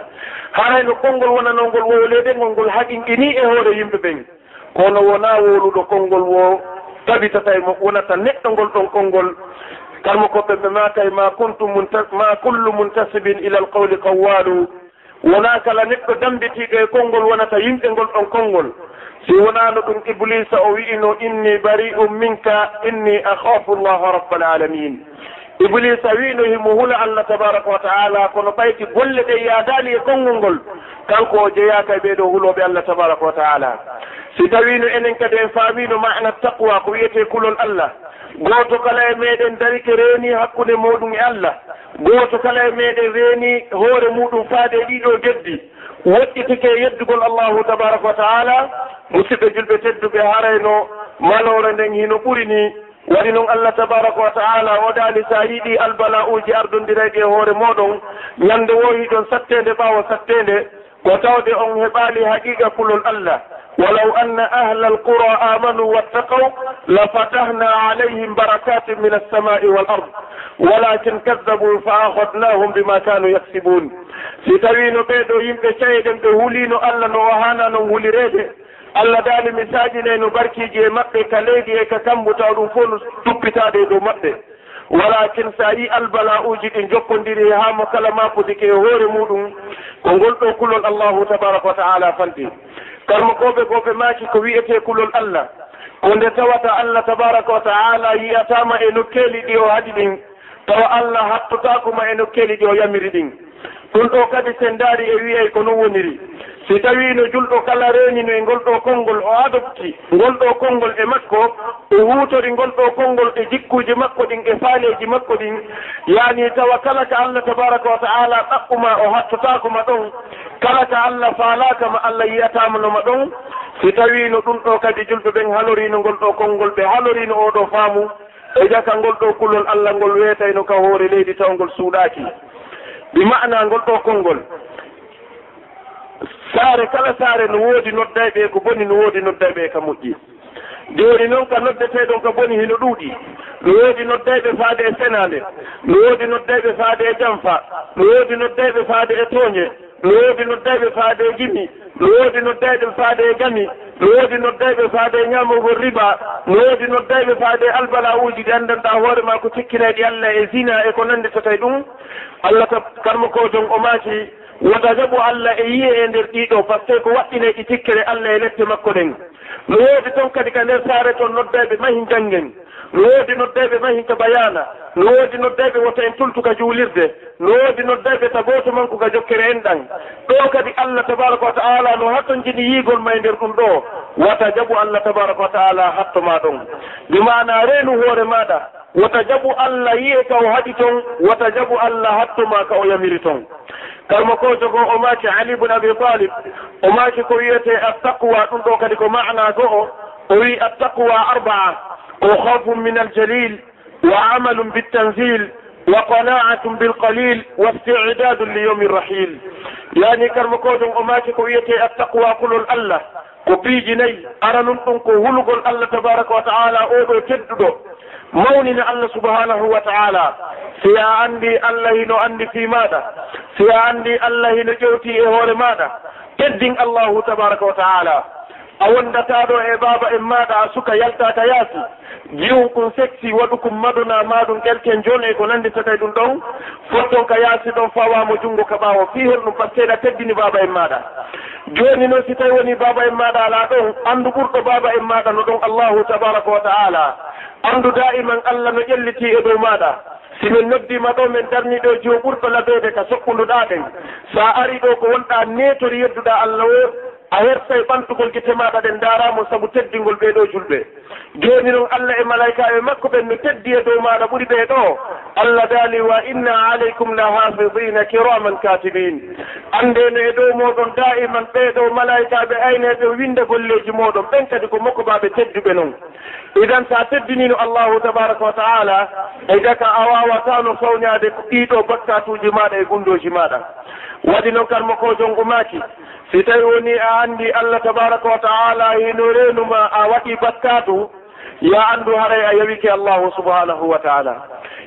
haɗayno konngol wonanongol wowlede ngol ngol haqinqini e hoore yimɓe ɓen. Kono wona woluɗo konngol wo tabitata e mo wonata neɗɗo ngol ɗon konngol. Kalmo koɓɓe ɓe mata e ma kuntum ma kullu muntasibin ila alqawli qawwalu wona kala neɗɗo dambitiɗo e konngol wonata yimɓe ngol ɗon konngol. Si wonano ɗum iblisa o wi'ino inni bari'um minka inni akhafu llaha rabbal alamin iblisa wino himo e hula allah tabaraka wa taala kono ɓayti golle ɗe yadani e konngol ngol. Kanko o jeyaka e ɓeeɗo huloɓe allah tabaraka wa taala si tawino enen kadi en faamino mana taqwa ko wiyete kulol allah. Gooto kala e meɗen darike reeni hakkunde muɗum e allah. Gooto kala e meɗen reeni hoore muɗum faade e ɗiɗo geddi. Woɗɗitike yeddugol allahu tabaraka wa taala musidɓe julɓe tedduɓe harayno malore nden hino ɓuri ni. Waɗi noon allah tabaraka wa taala oɗani sa yiiɗi albala uji ardondirayɗi e hoore moɗon. Ñande woyi ɗon sattede ɓawa sattede ko tawde on heɓali haqiqa kulol allah. walaw ولو أن أهل القرى آمنوا واتقوا لفتحنا عليهم بركات من السماء walakin ولكن fa فأخذناهم bima kanu yaksibun si tawino ɓeeɗo yimɓe ceyɗen ɓe hulino allah no o hana non hulirede allah daali misaaji ne no barkiiji e maɓɓe ka leydi e ka kambu taw ɗum fof no tuppitaade e dow maɓɓe. Walakin sa yi albala uji ɗi jokkodiri e haa mo kala maakudike e hoore muɗum ko ngol ɗo kulol allahu tabaraka wa taala fanti karmo koɓe koɓe maaki ko wiyete kulol allah. Ko nde tawata allah tabaraka wa taala yiyatama e nokkeli ɗi o haɗi ɗin tawa allah hattotakoma e nokkeli ɗi o yamiri ɗin. Ɗum ɗo kadi sen daari e wiyey ko non woniri. si tawi no julɗo kala reñino e ngol ɗo konngol o adopti ngol ɗo konngol e makko e o huutori ngol ɗo konngol e jikkuji makko ɗin e faaleji makko ɗin yani tawa kala ka allah tabaraka wa taala ɗaɓɓuma o hattotakoma ɗon kala ka allah faalakama allah yiyatamanoma ɗon si tawino ɗum ɗo kadi julɓe ɓen halorino ngol ɗo konngol ɓe halorino oɗo faamu e jaka ngol ɗo kullol allah ngol weetayno ka hoore leydi taw ngol suuɗaaki. Bi ma'na ngol ɗo konngol saare kala saare no woodi noddayɓe ko boni no woodi noddayɓe ka moƴƴi. Jooni noon ka noddeteeɗon ka boni hino ɗuuɗi. No woodi noddayɓe faade e senaande no woodi noddayɓe faade e janfa no woodi noddayɓe faade e tooñe. No woodi noddayɓe faade e gimi. No woodi noddayɓe faade e gami. No woodi noddayɓe faade e ñaamorgol riba. No woodi noddayɓe faade e albala uji ɗi anndanɗa hoore ma ko cikkinayɗi allah e zina e ko nanndi so ɗum. Allah ta karmakojon o maaki wadajabu allah e yiye e nder ɗiɗo par ce que ko waɗɗine ɗi tikkere allah e lette makko ɗen no woodi toon kadi ka nder saare toon noddeeɓe mahi janngen no woodi noddeeɓe mahin ka bayana no woodi noddeeɓe woto en tultu ka juulirde. No woodi noddeeɓe ta gooto manko ka jokkere en ɗan ɗo kadi allah tabaraka wa taala no hatton jini yiigol ma e nder ɗum ɗo. Wata jaɓu allah tabaraka wa taala hatto ma ɗon. Mi mana reenu hoore maɗa wata jaɓu allah yiye ka o haɗi toon wata jaɓu allah hattoma ka o yamiri toon karma ko jogo o maaki ali bne abi talib o maaki ko wiyete attaqwa ɗum ɗo kadi ko mana laago o o wi attaqwa arbaa ko hawfun min aljalil wa amalum biltanzil wa qanaatum bilqalil wa sticdadun li yawmi rahil. Yani karmo karmakojon o maaki ko wiyete attaqwa kulol allah ko piiji nayi aranum ɗum ko hulugol allah tabaraka wa taala oɗo tedduɗo. Mawnina allah subhanahu wa taala si a anndi allah hino anndi fi maɗa si a anndi allah hino ƴewti e hoore maɗa teddin allahu tabaraka wa taala a wondataɗo e baaba en maɗa a suka yaltaka yaasi. Jiwum kum sexi waɗu kum maduna maɗum ɗelken joni e ko nandi so tawi ɗum ɗon. Fotton ka yaasi ɗon fawamo junngo ka ɓawo fi hen ɗum par ce que teddini baaba en maɗa. Joni noon si tawi woni baaba en maɗa ala ɗon andu ɓurɗo baaba en maɗa no ɗon allahu tabaraka wa taala andu daiman allah no ƴelliti e dow maɗa. Simin noddima ɗo min darniɗo jo ɓurɗo labede ka soɓɓunduɗa ɗen. Sa ari ɗo ko wonɗa netori yedduɗa allah o a hertay ɓantugol gite maɗa ɗen daramo saabu teddingol ɓeɗo julɓe. Joni noon allah e malaikaɓe makko ɓen no teddi e dow maɗa ɓuuri ɓe ɗo. Allah daali wa inna aleykum la hafidina kiraman katibin andeno e dow moɗon daiman ɓeɗo malaikaɓe ayneɓe winda golleji moɗon ɓen kadi ko mokkobaɓe tedduɓe noon idan sa teddinino allahu tabaraka wa taala e daka a wawatano fawñade ɗiɗo bakkatuji maɗa e gundoji maɗa waɗi noon kan moko jongo maki si tawi woni a anndi allah tabaraka wa taala hino e renuma a waɗi bakkatu ya anndu haray a yawike allahu subhanahu wa taala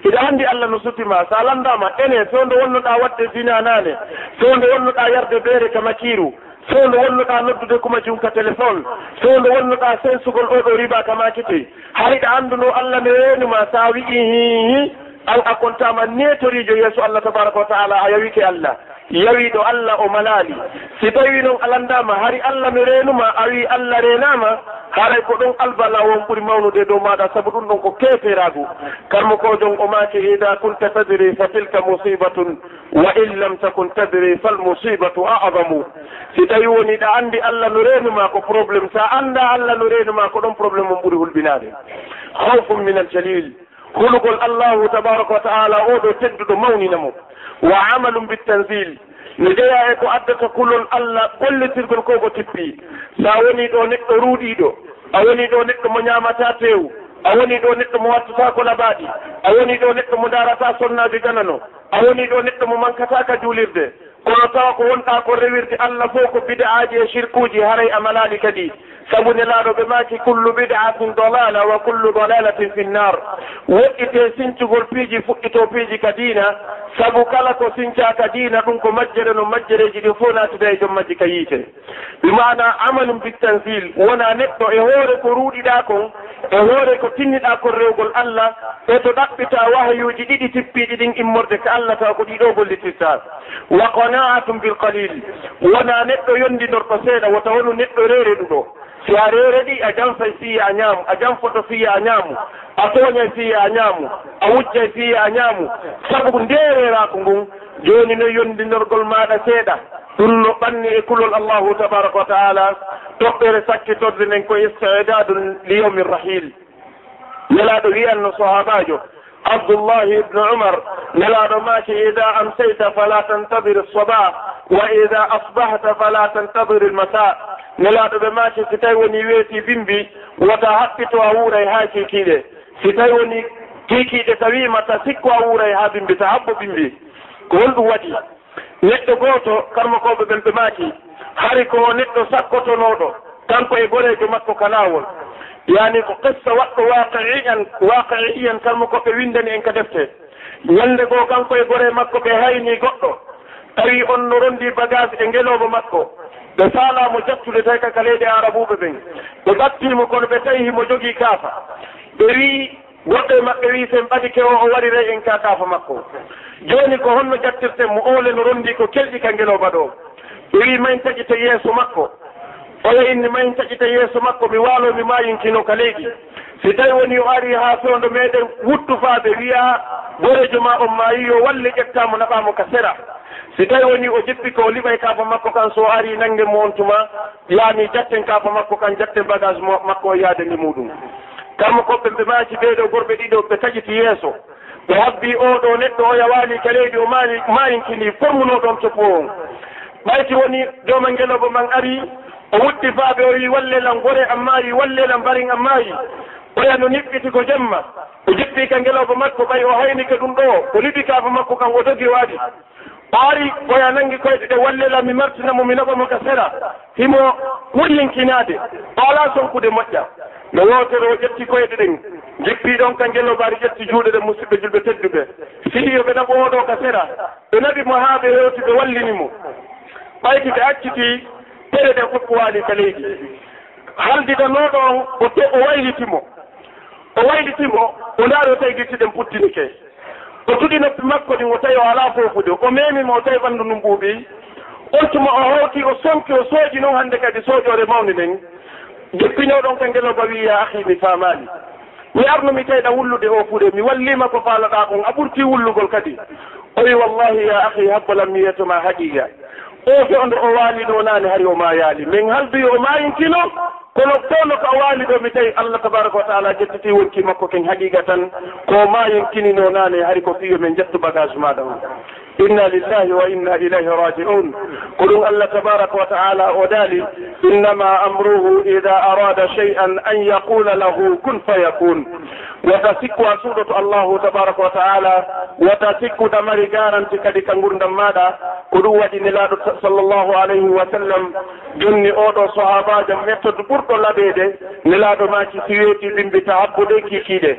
hiɗa anndi allah no sutima so a landama ene fewndo wonnoɗa waɗde dina nane fewndo wonnoɗa yarde beere ka makiru fewndo wonnoɗa noddude kuma junka téléphone fewndo wonnoɗa sensugol oɗo riba ka makete hayɗa annduno allah no renuma sa wi'i hihi an a contama netorijo yeeso allah tabaraka wa taala a yawike allah. yawiɗo allah o malaali. Si tawi noon alandama hari allah mi renuma a wi allah renama haray ko ɗon albala won ɓuri mawnude dow maɗa saabu ɗum ɗon ko keeferagu karmo kojon o maaki ida kunta tadri fa tilka musibatun wa in lam takun tadri falmusibatu adamu si tawi woni ɗa andi allah no renuma ko probléme sa anda allah no renuma ko ɗon probléme on ɓuri hulɓinade hawfum min aljalil hulugol allahu tabaraka wa taala oɗo tedduɗo mawninamo wa amalum bitanzil ne jeeya e ko addata kulol allah gollitirgol ko ko tippi. Sa woni ɗo neɗɗo ruuɗiɗo a woni ɗo neɗɗo mo ñamata tew a woni ɗo neɗɗo mo wattata ko labaɗi a woni ɗo neɗɗo mo darata sonnaji ganano a woni ɗo neɗɗo mo mankataka juulirde. Kono tawa ko wonɗa ko rewirde allah fof ko bida'aji e shirkuji haray a malali kadi. Sabu ne laaɗoɓe maki kullu bidatin dalala wa kullu dalalatin fi nnar woɗɗite sincugol piiji fuɗɗito piiji ka diina. Sabu kala ko sincaka diina ɗum ko majjere no majjereji ɗin fof natida e jom majji ka yiite. Bimana amalum bitansil wona neɗɗo e hoore ko ruuɗiɗa kon e hoore ko tinniɗa kon rewgol allah e to ɗaɓɓita wahayuji ɗiɗi tippiɗi ɗin immorde ka allah. hallata ko ɗiɗo gollitirta wa qanaatum bilqalil wona neɗɗo yondinorɗo seeɗa wota wonu neɗɗo reere ɗuɗo si a reere ɗi a janfay fiya a ñaamu a janfoto fiya a ñaamu a tooñay fiya a ñaamu a wujjay fiya a ñaamu sabu ndeereraako ngun jooni no yondinorgol maaɗa seeɗa. Ɗum no ɓanni e kulol allahu tabaraka wa taala. Toɓɓere sakkitorde nden ko istidadu li yawmi rahil nelaaɗo wiyanno sahabajo عبد الله بن عمر نلاد ماك إذا أمسيت فلا تنتظر الصباح وإذا أصبحت فلا تنتظر المساء نلاد بماك ستاي ونيويتي بمبي وتحقت أوري هاكي كيدي ستاي وني a wuuray تسكو bimbi ta بمبي bimbi. Ko كل waɗi. Neɗɗo gooto karmakoɓe ɓen ɓe maaki hari ko neɗɗo sakkotonoɗo kanko e goreejo makko ka laawol yani ko qissa waɗɗo waqiian waqiiyan kalmo koɓe windani en ka defte. Ñande goo kanko e gore makko ɓe hayni goɗɗo. Tawi on no rondi bagage e ngeloobo makko. Ɓe saalamo jattude tawi kaka leydi arabuɓe ɓen. Ɓe ɓattimo kono ɓe tawi himo jogii kaafa. Ɓe wi e maɓɓe wi sen ɓadi ke o o warire en ka kaafa makko. Jooni ko honno jattirten mo oole no rondi ko kelɗi ka ngelooba ɗo. Ɓe wi mayn taƴi to yeeso makko. oyo inni mayin taƴita yeeso makko mi waalo mi mayinkino ka leydi. Si tawi woni yo ari haa fewndo meɗen wuttufaade wiya gorejo ma on maayi yo walle ƴettamo naɓamo ka sera. Si tawi woni o jippi ko liɓay kaafa makko kan so ari nange mo on tuma yaani jatten kaafa makko kan jatten bagage makko o yaade ndi muɗum. Kamma koɓɓe ɓe maaci ɓeɗo gorɓe ɗiɗo ɓe taƴiti yeeso. Ɓe habbi oɗo neɗɗo o yawaali ka leydi o mayinkini formunoɗon toppo on. Ɓayti woni jooma ngeloba man ari o wutti faaɓe o wi wallelan gore am maayi wallelan mbarin am maayi. Oya no niɓɓiti ko jemma. O jippi ka ngelawba makko ɓay o haynike ɗum ɗo. O liɓi kaaba makko kan o dogi waadi. O ari oya nangi koyɗe ɗe wallela mi martinamo mi naɓamo ka sera. Himo wurlinkinade o ala sonkude moƴƴa. No wotere o ƴetti koyɗe ɗen. Jippi ɗon ka ngelobari ƴetti juuɗe ɗen musidɓe julɓe tedduɓe. Sihiyo ɓe naɓo oɗo ka sera. Ɓe naɓi mo haa ɓe hewti ɓe wallini mo. Ɓayti ɓe acciti tere ɗereɗe ɓuɓɓuwaani ka leydi haldidannoo on o te o waylitimo. O waylitimo o ndaari o tawi gittiɗen puttini ke o tuɗi noppi makko ɗin o tawi o alaa fofude o memima o tawi ɓanndu ndu mbuuɓi. On tuma o hawti o sonki o sooji noon hannde kadi soojoore mawni nden jippinoɗon ka e ngeloba wiya ahi mi famani mi arno mi tawɗa wullude o fuɗe mi wallima ko faalaɗa kon a ɓurti wullugol kadi. O wi wallahi ya ahi habbalan mi wiyatoma haqiya oto onde o waali ɗo naane hari o maayaali. Min haldoyo o maayinkino kono fono ko a waali ɗo mi tawi allah tabaraka wa taala jettiti wonki makko ken haqiqa tan ko ma yonkinino naane hari ko fiyo men jettu bagage maɗa on. Inna lillahi wa inna ilayhi raji'un ko ɗum allah tabaraka wa taala o daali innama amruhu ida arada shay'an an yaqula lahu kun fayakun wata sikku a suuɗoto allahu tabaraka wa taala wata sikku ɗamari garanti kadi ka gurdam maɗa ko ɗum waɗi nelaɗo sallllahu alayhi wa sallam. Jonni oɗo sahabajo mettoto ɓur ɓurɗo laɓede nelaɗo maci si weeti bimbi tahabbude kikiɗe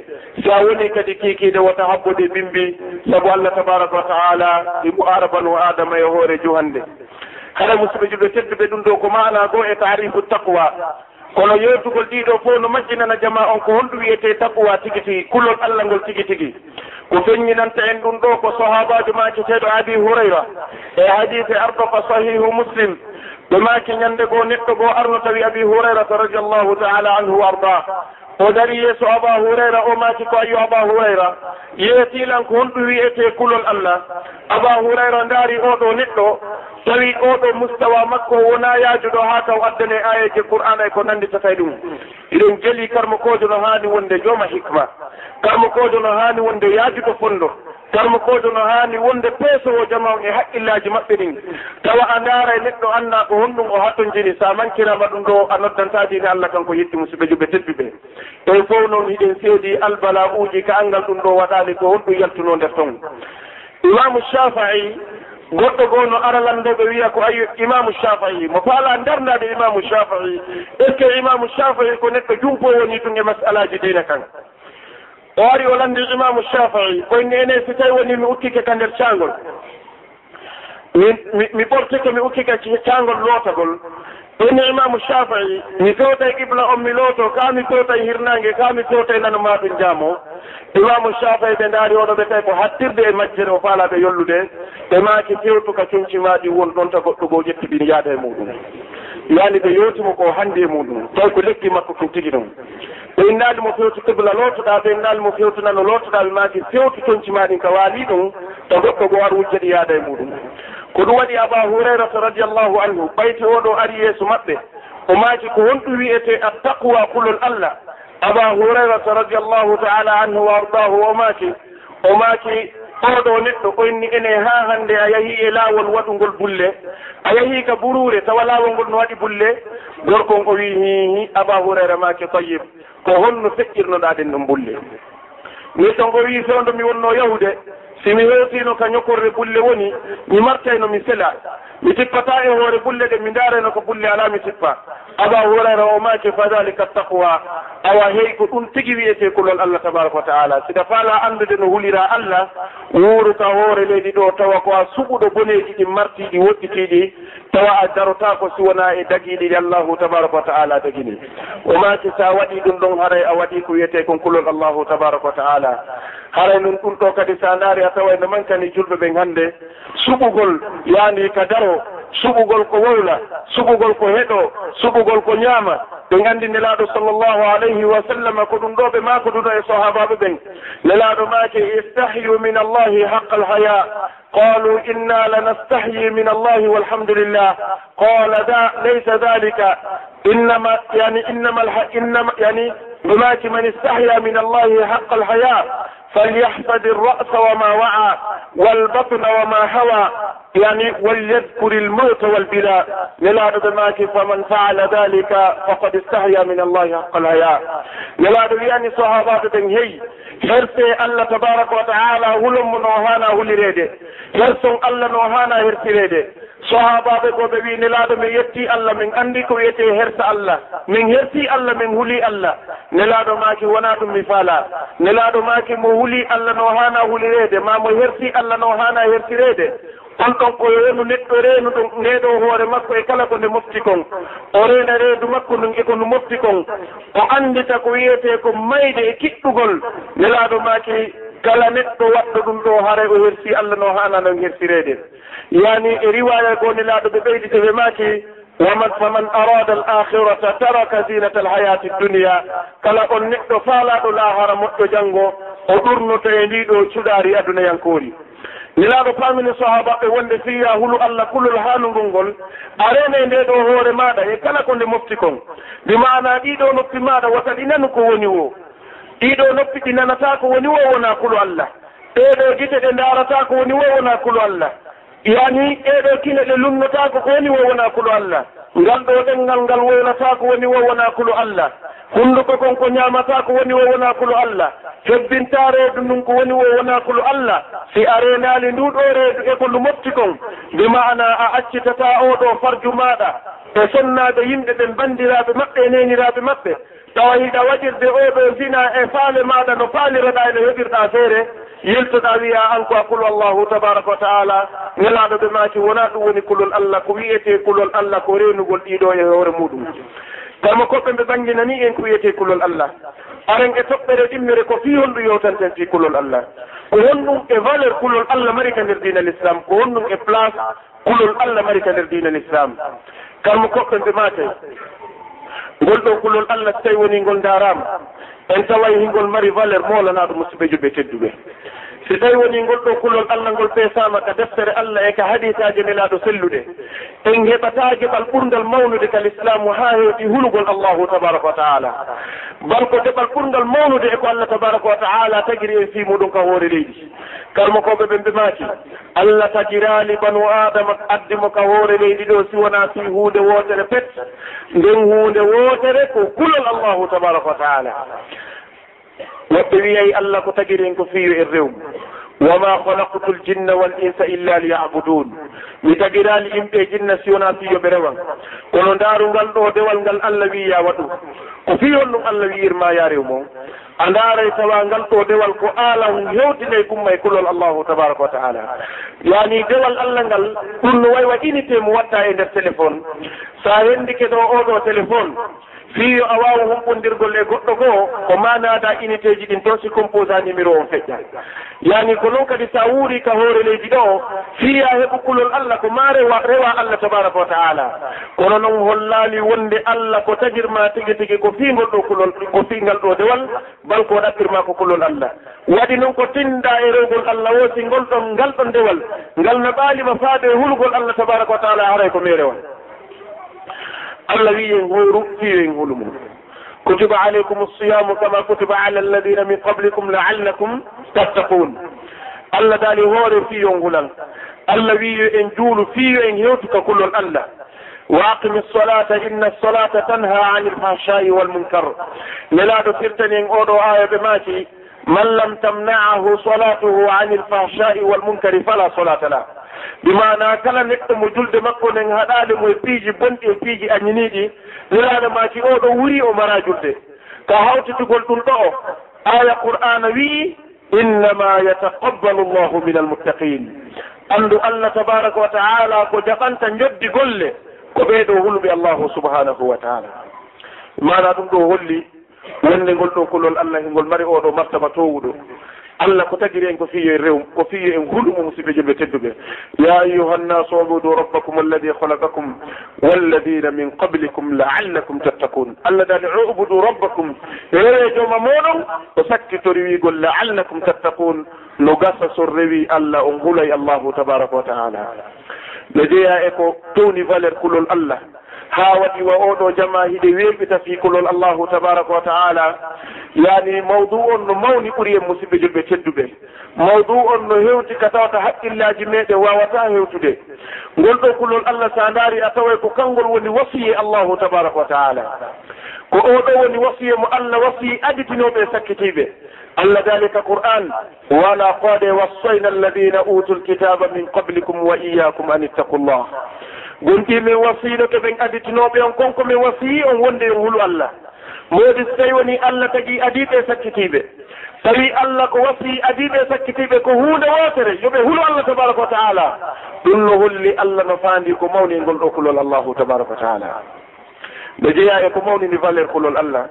sa woni kadi kikiɗe wota habbude bimbi saabu allah tabaraka wa taala imo e arabanu adama e hoore juhande haɗa musidɓe julɓe tedduɓe ɗum ɗo ko mana goo e tarihu taqwa. Kono yewtugol ɗiɗo fof no majjinana jama on ko honɗum wiyete taqwa tigi tigi kullol allah ngol tigi tigi ko feññinanta en ɗum ɗo ko sahabajo maceteɗo abi hurayra. E hadise ardo ko sahihu muslim. ɓe maaki ñannde goo neɗɗo goo arno tawi abi hurayrata radiallahu taala anhu wa arda. O dari yeeso aba hurayra o maaki ko ayo aba hurayra. Yeetiilanko honɗum wiyete kulol allah. Aba hurayra ndaari oɗo neɗɗo. Tawi oɗo mustawa makko wona yaajuɗo haa taw addane ayeje qur'ana e ko nannditata ɗum. Eɗen jeli karmakojo no haani wonde jooma hikma. Karmakojo no haani wonde yaajuɗo fonndo darmakojo no haani wonde peesowo jama on e haqqillaji maɓɓe ɗin. Tawa a ndaara e neɗɗo anna ko honɗum o hatton hattojini sa mankirama ɗum ɗo a noddantaadini allah kanko yetti musidɓe joɓe tedduɓe. Eyi fof noon hiɗen seedi albala uji ka angal ɗum ɗo waɗaani ko honɗum yaltuno nder ton. Imamu shafai goɗɗo goo no aralandeɓe wiya ko ayi imamu shafii mo faala darnade imamu shafii est ce que imamu shafii ko neɗɗo jumpo woni tun e masalaji dina kan? o ari o landi imamu shafii koyne ene si tawi woni mi ukkike ka nder cangol mi mi ɓortike mi ukkike cangol lootagol. Ene imamu shafii mi fewtay qibla on mi looto ka mi fewtay hirnange ka mi fewtay nano maato njaamo imamu shafii ɓe ndaari oɗo ɓe tawi ko hattirde e majjere o faalaɓe yollude ɓe maaki fewtu ka kenci won ɗon ta goɗɗo goo ƴetti ɓin yaada e muɗum. yaani ɓe yewtimo ko hannde e muɗum. Tawi ko lekki makko kin tigi ɗum. Ɓe innaali mo fewtu qibla lootoɗa ɓe innaali mo fewtuna no lootoɗa ɓe maaki fewtu tonci maɗin ka waali ɗum to goɗɗo go ar wujjaɗi yaada e muɗum. Ko ɗum waɗi aba hurairata radiallahu anhu ɓayti oɗo ari yeeso maɓɓe. O maaki ko honɗum wiyete attaqwa kulol allah. Aba hurairata radiallahu taala anhu wa ardahu o maaki o maaki oɗo neɗɗo ɓoyni ene ha hande a yahi e laawol waɗugol bulle. A yahi ka burure tawa laawol ngol no waɗi bulle. Gorkon o wi hihi aba hurayra make tayib ko holno feƴƴirnoɗaɗen ɗon bulle. Neɗɗon o wi fewndo mi wonno yahude simi hewtino ka ñokorre bulle woni mi martayno mi sela. mi sippata e hoore bulle ɗe mi darano ko bulle ala mi sippa. Aba hurayra o maake fa dalika taqwa. Awa hey ko ɗum tigi wiyete kulol allah tabaraka wa taala. Sida faala andude no hulira allah wuuruka hoore leydi ɗo tawa ko a suɓuɗo boneji ɗi martiɗi woɗɗitiɗi tawa a darota ko siwona e dagiɗi ɗi allahu tabaraka wa taala dagini. O maake sa waɗi ɗum ɗon haray a waɗi ko wiyete kon kulol allahu tabaraka wa taala. Haray nun ɗum ɗo kadi sa ndaari a tawa no mankani julɓe ɓen hannde suɓugol yaani ka daro suɓugol ko wowla suɓugol ko heɗo suɓugol ko ñaama. Ɓe nganndi nelaaɗo sallllahu alayhi wa sallam ko ɗum ɗo ɓe maako ɗuɗo e sahabaɓe ɓen. Nelaaɗo maake istahyu min allahi haqa alhaya qalu inna lanastahyi min allahi walhamdulillah qala قال ذا ليس ذلك. إنما innama إنما الح... إنما يعني بمات من استحيا من الله حق الحياة. فليحفظ الرأس وما وعى والبطن وما هوى. يعني وليذكر الموت والبلاء. يلاد دماك فمن فعل ذلك فقد استحيا من الله حق الحياة. يلاد يعني صحابات هي allah tabaraka wa taala هلم no hana hulirede herson allah no hana hertirede. Sahabaɓe ko ɓe wi nelaɗo min yetti allah min andi ko wiyete hersa allah. Min herti allah min huuli allah. Nelaɗo maki wona ɗum mi faala. Nelaɗo maki mo huuli allah no hana hulirede. Ma mo herti allah no hana hertirede. On ɗon ko reenu neɗɗo reenu ɗum ndeɗo hoore makko e kala ko nde mofti kon. O reena reedu makko ndun eko ndu mofti kon. O anndita ko wiyete ko mayde e kiɗɗugol. Nelaaɗo maaki kala neɗɗo waɗɗo ɗum ɗo haray o hersi allah no hanano hersireede. Yani e riwaya goni laaɗo ɓe ɓeydite ɓe maaki waman faman arada al akhirata taraka zinata al hayati dunia kala on neɗɗo faalaɗo laahara moƴƴo janngo o ɗurnoto e ndiɗo cuɗaari adunayankori nilaaɗo paamini sahabaɓe wonde fiya hulu allah kulol haanugol ngol arene e nde ɗo hoore maɗa e kala ko nde mofti kon. Mbi maana ɗiɗo noppi maɗa wata ɗi nanu ko woni o ɗiɗo noppi ɗi nanata ko woni wo wona kulu allah. Ɗeɗo gite ɗe darata ko woni wo wona kulu allah. Yani ɗeɗo kine ɗe lumnotako ko woni wo wona kulu allah. Ngal ɗo ɗengal ngal woylata ko woni wo wona kulu allah. Hunnduko kon ko ñamata ko woni wo wona kulu allah. Febbintare reedu ndun ko woni wo wona kulu allah. Si a renali nduɗo reedu e ko ndu mofti kon mbi mana a accitata oɗo farju maɗa e sonnaɓe yimɓe ɓen bandiraɓe maɓɓe e neniraɓe maɓɓe. tawa hiɗa waɗirde oɗo zina e faale maɗa no faaliraɗa ene heɓirɗa feere yiltoɗa wiya an ko akul allahu tabaraka wa taala nelaɗo ɓe maaki wona ɗum woni kulol allah ko wiyete kulol allah ko renugol ɗiɗo e hoore muɗum. Kama koɓɓe ɓe ɓanginani en ko wiyete kulol allah. Aren e toɓɓere ɗimmere ko fi honɗum yewtanten fi kulol allah. Ko honɗum e valeur kulol allah mari ka nder dina l' islam ko honɗum e place kulol allah mari ka nder dina l' islam kalmo koɓɓe ɓe maate ngol ɗo kulol allah so tawi woni ngol darama en tawa hingol mari valeur molanaɗo musidɓe joɓe tedduɓe. si tawi woni ngol ɗo kulol allah ngol peesama ka deftere allah e ka haditaji nelaɗo selluɗe en heɓata geɓal ɓurgal mawnude ka l'islamu ha hewti hulugol allahu tabaraka wa taala. Barko deɓal ɓurgal mawnude e ko allah tabaraka wa taala tagiri en fimuɗum ka hoore leydi. Kalmo koɓe ɓe mbemaki allah tagirali banu adama addimo ka hoore leydi ɗo si wona fi hunde wotere pet. Nden hunde wotere ko kulol allahu tabaraka wa taala. woɓɓe wiyay allah ko tagiren ko fiyo en rewmu wama halaktu l jinna wal insa illa liyabudun. Mi tagirali yimɓe jinna siwona fiyoɓe rewan kono ndaarungal ɗo dewal ngal allah wiya waɗu. Ko fiyol ɗum allah wiyirma ya rew mon a ndaaray tawa ngal ɗo dewal ko aalan hewtine gumma e kulol allahu tabaraka wa taala. Yani dewal allah ngal ɗum no way waɗinite mo watta e nder téléphone. Sa a henndike ɗo oɗo téléphone fii yo a waawa humɓondirgol e goɗɗo goo ko manada unité ji ɗin ɗo si composant numéro on feƴƴa. Yani ko noon kadi sa wuuri ka hoore leydi ɗo fiya heɓu kulol allah ko ma rewa rewa allah tabaraka wa taala. Kono noon hollaali wonde allah ko tagirma tigi tigi ko fingol ɗo kulol ko fingal ɗo dewal bal ko ɗaɓɓirma ko kulol allah. Waɗi noon ko tinda e rewgol allah woosi ngol ɗon ngal ɗon dewal. Ngal no ɓaalima faade hulgol allah tabaraka wa taala haray ko mi rewal. allah wi en ngooru fiyo en hulumu kutiba aleykum siyamu kama kutiba ala alladina min qablikum laallakum tattaqun allah daali hoore fiyon ngulal allah wiyo en juulu fiyo en hewtuka kullol allah wa aqimi solata inna solata tanha ani lfahsai walmunkar nelaaɗo firtani en oɗo aya ɓe maaki من لم تمنعه صلاته عن الفحشاء والمنكر فلا صلاة له بمعنى كلا نقم جلد مقون ان هدال مو بيجي بنت بيجي انينيدي لرانا ما كي او دو وري او مرا جلد كهوت تقول دون دو آية قرآن وي إنما يتقبل الله من المتقين أندو الله تبارك وتعالى كو جقنت نجد ko كو بيدو هلو الله سبحانه وتعالى معنى دون دو هلي wonde ngol ɗo kolol allah ngol mari oɗo martaba towuɗo. Allah ko tagiri en ko fiyo e rew ko fiyo en hulɗumo musidɓe joɓe tedduɓe. Ya ayuha nnasu obudu rabbakum alladi halakakum walladina min qablikum laallakum tattakun allah dani ubudu rabbakum. Rewe jooma moɗon o sakkitori wigol laallakum tattakun no gasa so rewi allah on hulay allahu tabaraka wa taala. No jeeya e ko towni valeur kulol allah. ha waɗi wa oɗo jama hiɗe weɓita fikolol allahu tabaraka wa taala. Yani mawdu on no mawni ɓuuri en musidɓe julɓe tedduɓe mawdu on no hewti ka tawata haqqillaji meɗen wawata hewtude. Ngol ɗo kulol allah sa daari a taway ko kanngol woni wasiye allahu tabaraka wa taala. Ko oɗo woni wasiye mo allah wasiyi aditinoɓe e sakkitiɓe allah dalika qur'an wala qade wassayna alladina utu lkitaba min qablikum wa iyakum an ittaqu llah gonɗi min wasiɗo to ɓen additinoɓe on konko min wasii on wonde yo hulu allah. Moodi so tawi woni allah tagi adiɓe sakkitiɓe tawi allah ko wasi adiɓe sakkitiɓe ko hunde wotere yoɓe hulu allah tabaraka wa taala. Ɗum no holli allah no faandi ko mawni e ngol ɗo kulol allahu tabaraka wa taala. No jeeya e ko mawnini valeur kulol allah.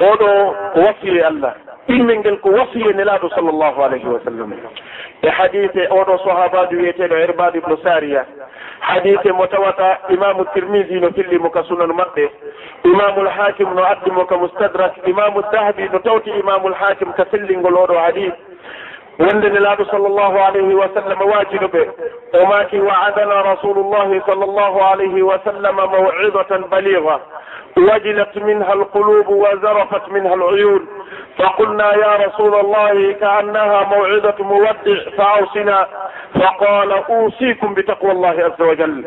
Oɗo ko wasiye allah. Ɗimmel ngel ko wasiye nelaɗo sallllahu alayhi wa sallam. E hadise oɗo sahabajo wiyeteɗo herbade ibnu saria hadise mo tawata imamu tirmisi no fillimo ka sunan maɓɓe. Imamul hakim no addimo ka mustadrak. Imamu dahabi no tawti imamul hakim ka sellingol oɗo hadis wonde nelaɗo sall llahu alayhi wa sallam waajino ɓe. O maaki wa adana sall llahu alayhi wa sallam maw'idatan baliga wajilat وجلت منها القلوب وزرفت منها العيون فقلنا يا رسول الله كأنها موعظة مودع فأوصنا فقال أوصيكم بتقوى الله عز وجل.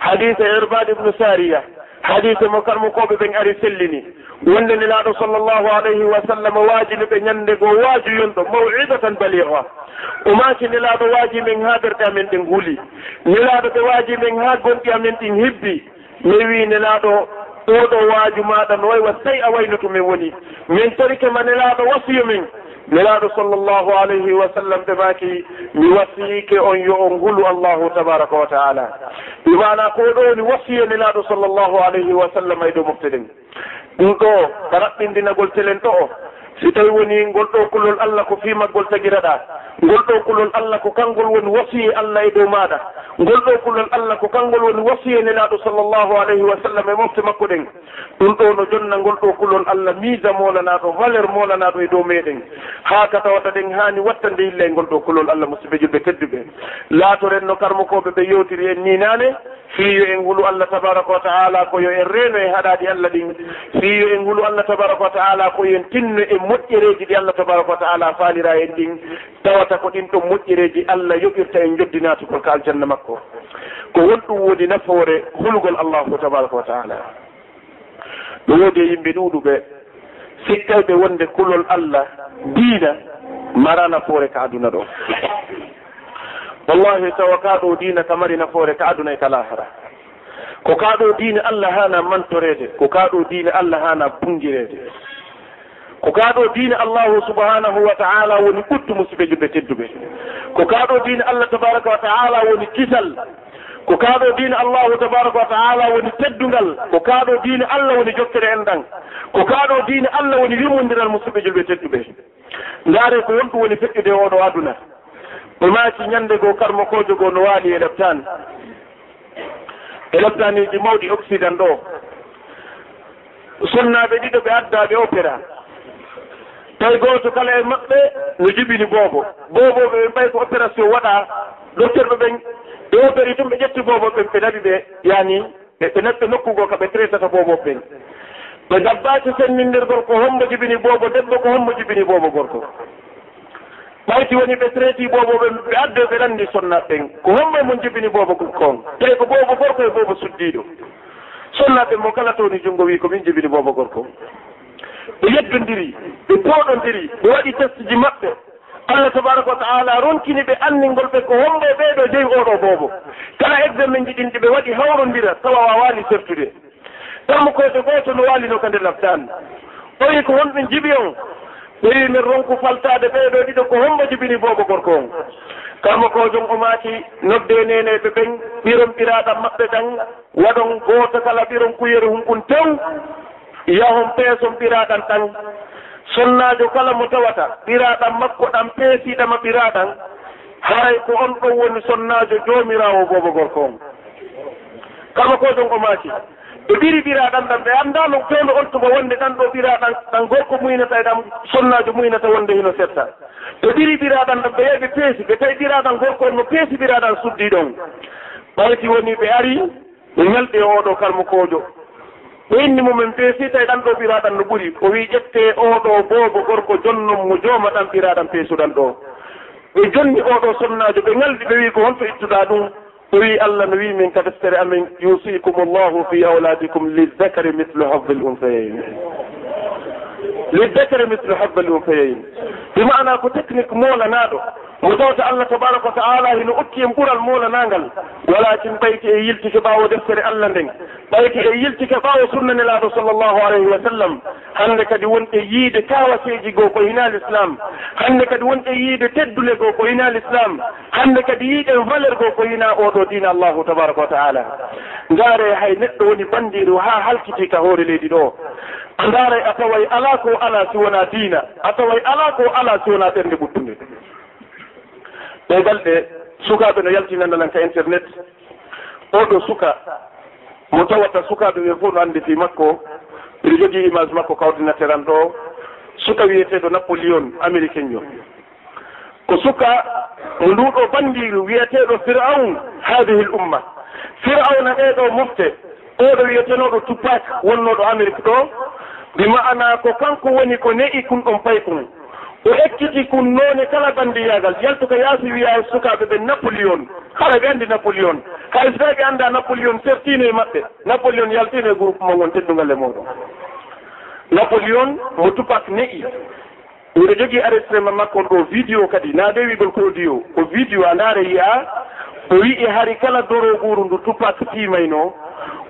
حديث عرباد بن سارية حديث مكرم قوب بن أرسلني wonde nelaɗo sallllahu alayhi wa sallam waajini ɓe ñande goo waaju yonɗo mawidatan baliga umaki maaki nelaɗo waaji men ha ɓerɗe amen ɗen huuli nelaɗo ɓe waaji men ha gonɗi amen ɗin hibbi mi wi nelaɗo oɗo waaju maɗa no way wa tawi a waynoto min woni min torike ma nelaɗo wasiyo men nelaɗo sallllahu alayhi wa sallam ɓe maki mi wasiyike on yo on ngulu allahu tabaraka wa taala ɓe mana ko ɗo woni wasiya nelaɗo sallllahu alayhi wa sallam ay ɗo mofte ɗen ɗum ɗo ka raɓɓindinagol telen ɗo o. si tawi woni ngol ɗo kullol allah ko fimaggol tagiraɗa ngol ɗo kullol allah ko kanngol woni wasiye allah e dow maɗa ngol ɗo kullol allah ko kanngol woni wasiye nelaɗo sallllahu alayhi wa sallam e mofte makko ɗen. Ɗum ɗo no jonna ngol ɗo kullol allah misa molanaɗo valeur molanaɗo e dow meɗen haa katawata ɗen hani wattande illa e ngol ɗo kullol allah musibejo julɓe tedduɓe. Laatoren no karmakoɓe ɓe yewtiri en ninane fiyo en ngulu allah tabaraka wa taala ko yo en reeno e haɗaade allah ɗin. Fiyo en ngulu allah tabaraka wa taala ko yon tinno e moƴƴereeji ɗi allah tabaraka wa taala faalira en ɗin. Tawata ko ɗin ɗon moƴƴereeji allah yoɓirta en joddinaatukol ka aljanna makko. Ko wonɗum woni nafoore hulgol allahu tabaraka wa taala. Ɗo woodi e yimɓe ɗuuɗuɓe sikkayɓe wonde kulol allah diina mara nafoore ka aduna ɗo. wallahi tawa kaɗo dina ka mari nafoore ka aduna e ka lahara ko kaɗo diine allah hana mantorede ko kaɗo diine allah hana bungirede ko kaɗo diine allahu subhanahu wa taala woni ɓuttu musiɓe juɓe tedduɓe. Ko kaɗo diine allah tabaraka wa taala woni kisal. Ko kaaɗo diine allahu tabaraka wa taala woni teddungal. Ko kaaɗo diine allah woni jokkere en ɗan ko kaaɗo diine allah woni wimondiral musiɓe julɓe tedduɓe. Ndaare ko wonɗum woni feƴƴude oɗo aduna. E mi maaki ñannde goo karmakojo goo no waali e leptani e leptaniji mawɗi occident ɗo. Sunnaaɓe ɗiɗo ɓe addaaɓe opéra tawi gooto kala e maɓɓe no jibini boobo. Booboɓe ɓe mbayi ko opération waɗa docteur ɓe ɓen ɓe opéri tum ɓe ƴetti boobo ɓen ɓe naɓi ɓe yaani ɓe naɓɓe nokkugo ka ɓe traitata boobo ɓen. Ɓe gabbaaki sennindirgol ko hommo jibini boobo debbo ko hommo jibini boobo gorko. ɓayti woni ɓe traiti boobo ɓe ɓe adde ɓe anndi sonnaɓɓen ko homɓe mon jibini boobo kon. Tawi ko boobo gorko e boobo suddiiɗo. Sonnat mo kala towni junngo wi ko min jibini boobo gorko. Ɓe yeddondiri ɓe pooɗondiri ɓe waɗi test ji maɓɓe. Allah tabaraka wa taala ronkini ɓe anndingol ɓe ko homɓe ɓeeɗo jeyi oɗo boobo kala examen ji ɗin ɗi ɓe waɗi hawrondira tawa wawaani sertude tammu koyɗo gooto no waalino ka nde labtan ɓoyi ko honɓe jibi on. ɓuri min ronku faltade ɓeeɗo ɗiɗo ko homba jibini boobo gorko on. Karmakojo o maaki nodde neneɓe ɓen ɓiron ɓiraɗam maɓɓe ɗan waɗon goto kala ɓiron kuyere humɓun tew yahon peeson ɓiraɗan ɗan sonnajo kala mo tawata ɓiraɗan makko ɗan peesiɗama ɓiraɗan haray ko on ɗon woni sonnajo jomirawo boobo gorko on. Karmakojon o maaki ɓe ɓiri ɓiraɗan ɗan ɓe annda no fewndo on tuma wonde ɗan ɗo ɓiraɗan ɗan gorko muynata e ɗan sonnajo muynata wonde hino setta ɓe ɓiri ɓiraɗan ɗan ɓe yehi ɓe peesi ɓe tawi ɓiraɗan gorko on no peesi ɓiraɗan suddi ɗon. Ɓayti woni ɓe ari ɓe ñalɗi e oɗo kalmukojo ɓe inni mumen peesi tawi ɗan ɗo ɓiraɗan no ɓuuri o wi ƴette oɗo boobo gorko jonnon mo jooma ɗan ɓiraɗan peesuɗan ɗo. Ɓe jonni oɗo sonnajo ɓe ngaldi ɓe wi ko honto ittuɗa ɗum. ɓuri allah no wi min kadi so tawi amin yusikum llahu fi auladikum lizzakari mislu hafde l unsayayn. Lizzakari mislu hafde l unsayayn. Bi mana ko technique moolanaɗo. mo tawta allah tabaraka wa taala hino okki en ɓural molanangal walakin ɓayti e yiltike ɓawo deftere allah nden. Ɓayti e yiltike ɓawo sunnane sall llahu alayhi wa sallam. Hande kadi wonɗe yiide kawaseji goo ko hina l'islam. Hande kadi wonɗe yiide teddule goo ko hina l'islam. Hande kadi yiiɗen valeur goo ko hina oɗo dina allahu tabaraka wa taala. Ndaare hay neɗɗo woni bandiru ha halkiti ka hoore leydi ɗo. Ndaare a taway ala ko ala si wona diina. A taway ala ko ala si wona ɓernde ɓuttude ɓe ɗe sukaɓe no yaltinanananta internet. Oɗo suka. Mo tawata sukaɓe ɓe fof no annditi makko. Ɓeɗo jogui image makko kawdinatere an ɗo. Suka wiyeteɗo napoléon américain yo. Ko suka mo nduɗo bandiru wiyeteɗo firaun hadihi l umma. Firauna ɓeeɗo mofte. Oɗo wiyetenoɗo tupak wonnoɗo amérique ɗo. Bi ma'ana ko kanko woni ko ne'i kun ɗon pay kun o ekkiti kunnoone kala banndiyagal yaltuka yaasi wiya e sukaaɓe ɓe napoléon kala ɓe anndi napoléon hay so tawi ɓe annda napoléon sertiino e maɓɓe. Napoléon yaltino e groupe mo ngon teddungal e muɗum napoléon mo tupak ne'i. Miɗo jogii arrestrément makko ɗo vidéo kadi naa de wiigol produit o o vidéo a ndaare yi'a o wi'i hari kala doro ɓuuru ndu tupak tiimaynoo